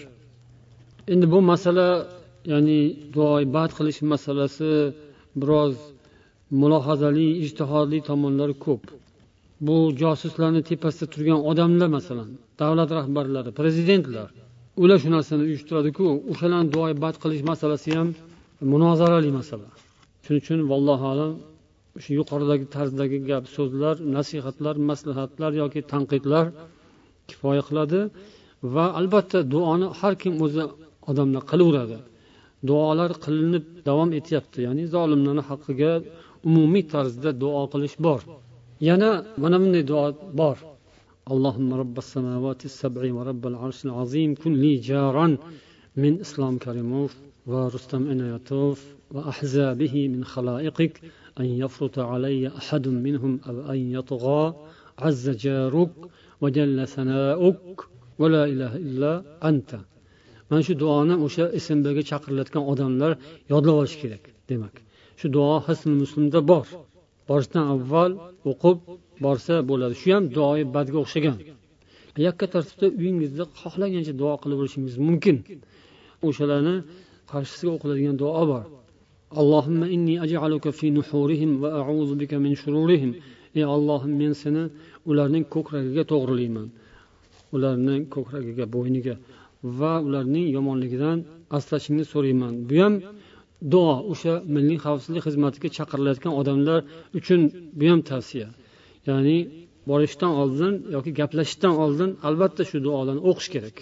Endi bu masala ya'ni duoibat qilish masalasi biroz mulohazali ijtihodli tomonlari ko'p. Bu josuslarni tepasida turgan odamlar masalan davlat rahbarlari prezidentlar ular shu narsani uyushtiradiku o'shalarni duoibat qilish masalasi ham munozarali masala. Shuning uchun vallohu alam shu yuqoridagi tarzdagi gap so'zlar nasihatlar maslahatlar yoki tanqidlar kifoya qiladi va albatta duoni har kim o'zi odamlar qilaveradi duolar qilinib davom etyapti ya'ni zolimlarni haqqiga umumiy tarzda duo qilish bor yana mana bunday duo bor اللهم رب السماوات السبع ورب العرش العظيم كن لي جارا من إسلام كريموف ورستم إنايتوف وأحزابه من خلائقك أن يفرط علي أحد منهم أو أن يطغى azza jaruk va jalla sanauk va la ilaha illa anta mana shu duoni o'sha smbaga chaqirilayotgan odamlar yodlab olishi kerak demak shu duo hisn muslimda bor borishdan avval o'qib borsa bo'ladi shu ham duoyi badga o'xshagan yakka tartibda uyingizda xohlagancha duo qilib olishingiz mumkin o'shalarni qarshisiga o'qiladigan duo bor allohimma inni aj'aluka fi nuhurihim va a'udhu bika min shururihim. Ey ollohim men seni ularning ko'kragiga to'g'rilayman. Ularning ko'kragiga bo'yniga va ularning yomonligidan asrashingni so'rayman. Bu ham duo o'sha milliy xavfsizlik xizmatiga chaqirilayotgan odamlar uchun bu ham tavsiya. Ya'ni borishdan oldin yoki gaplashishdan oldin albatta shu duolarni o'qish kerak.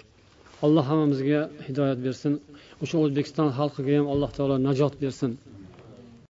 Alloh hammamizga hidoyat bersin. O'sha o'zbekiston xalqiga ham alloh taolo najot bersin.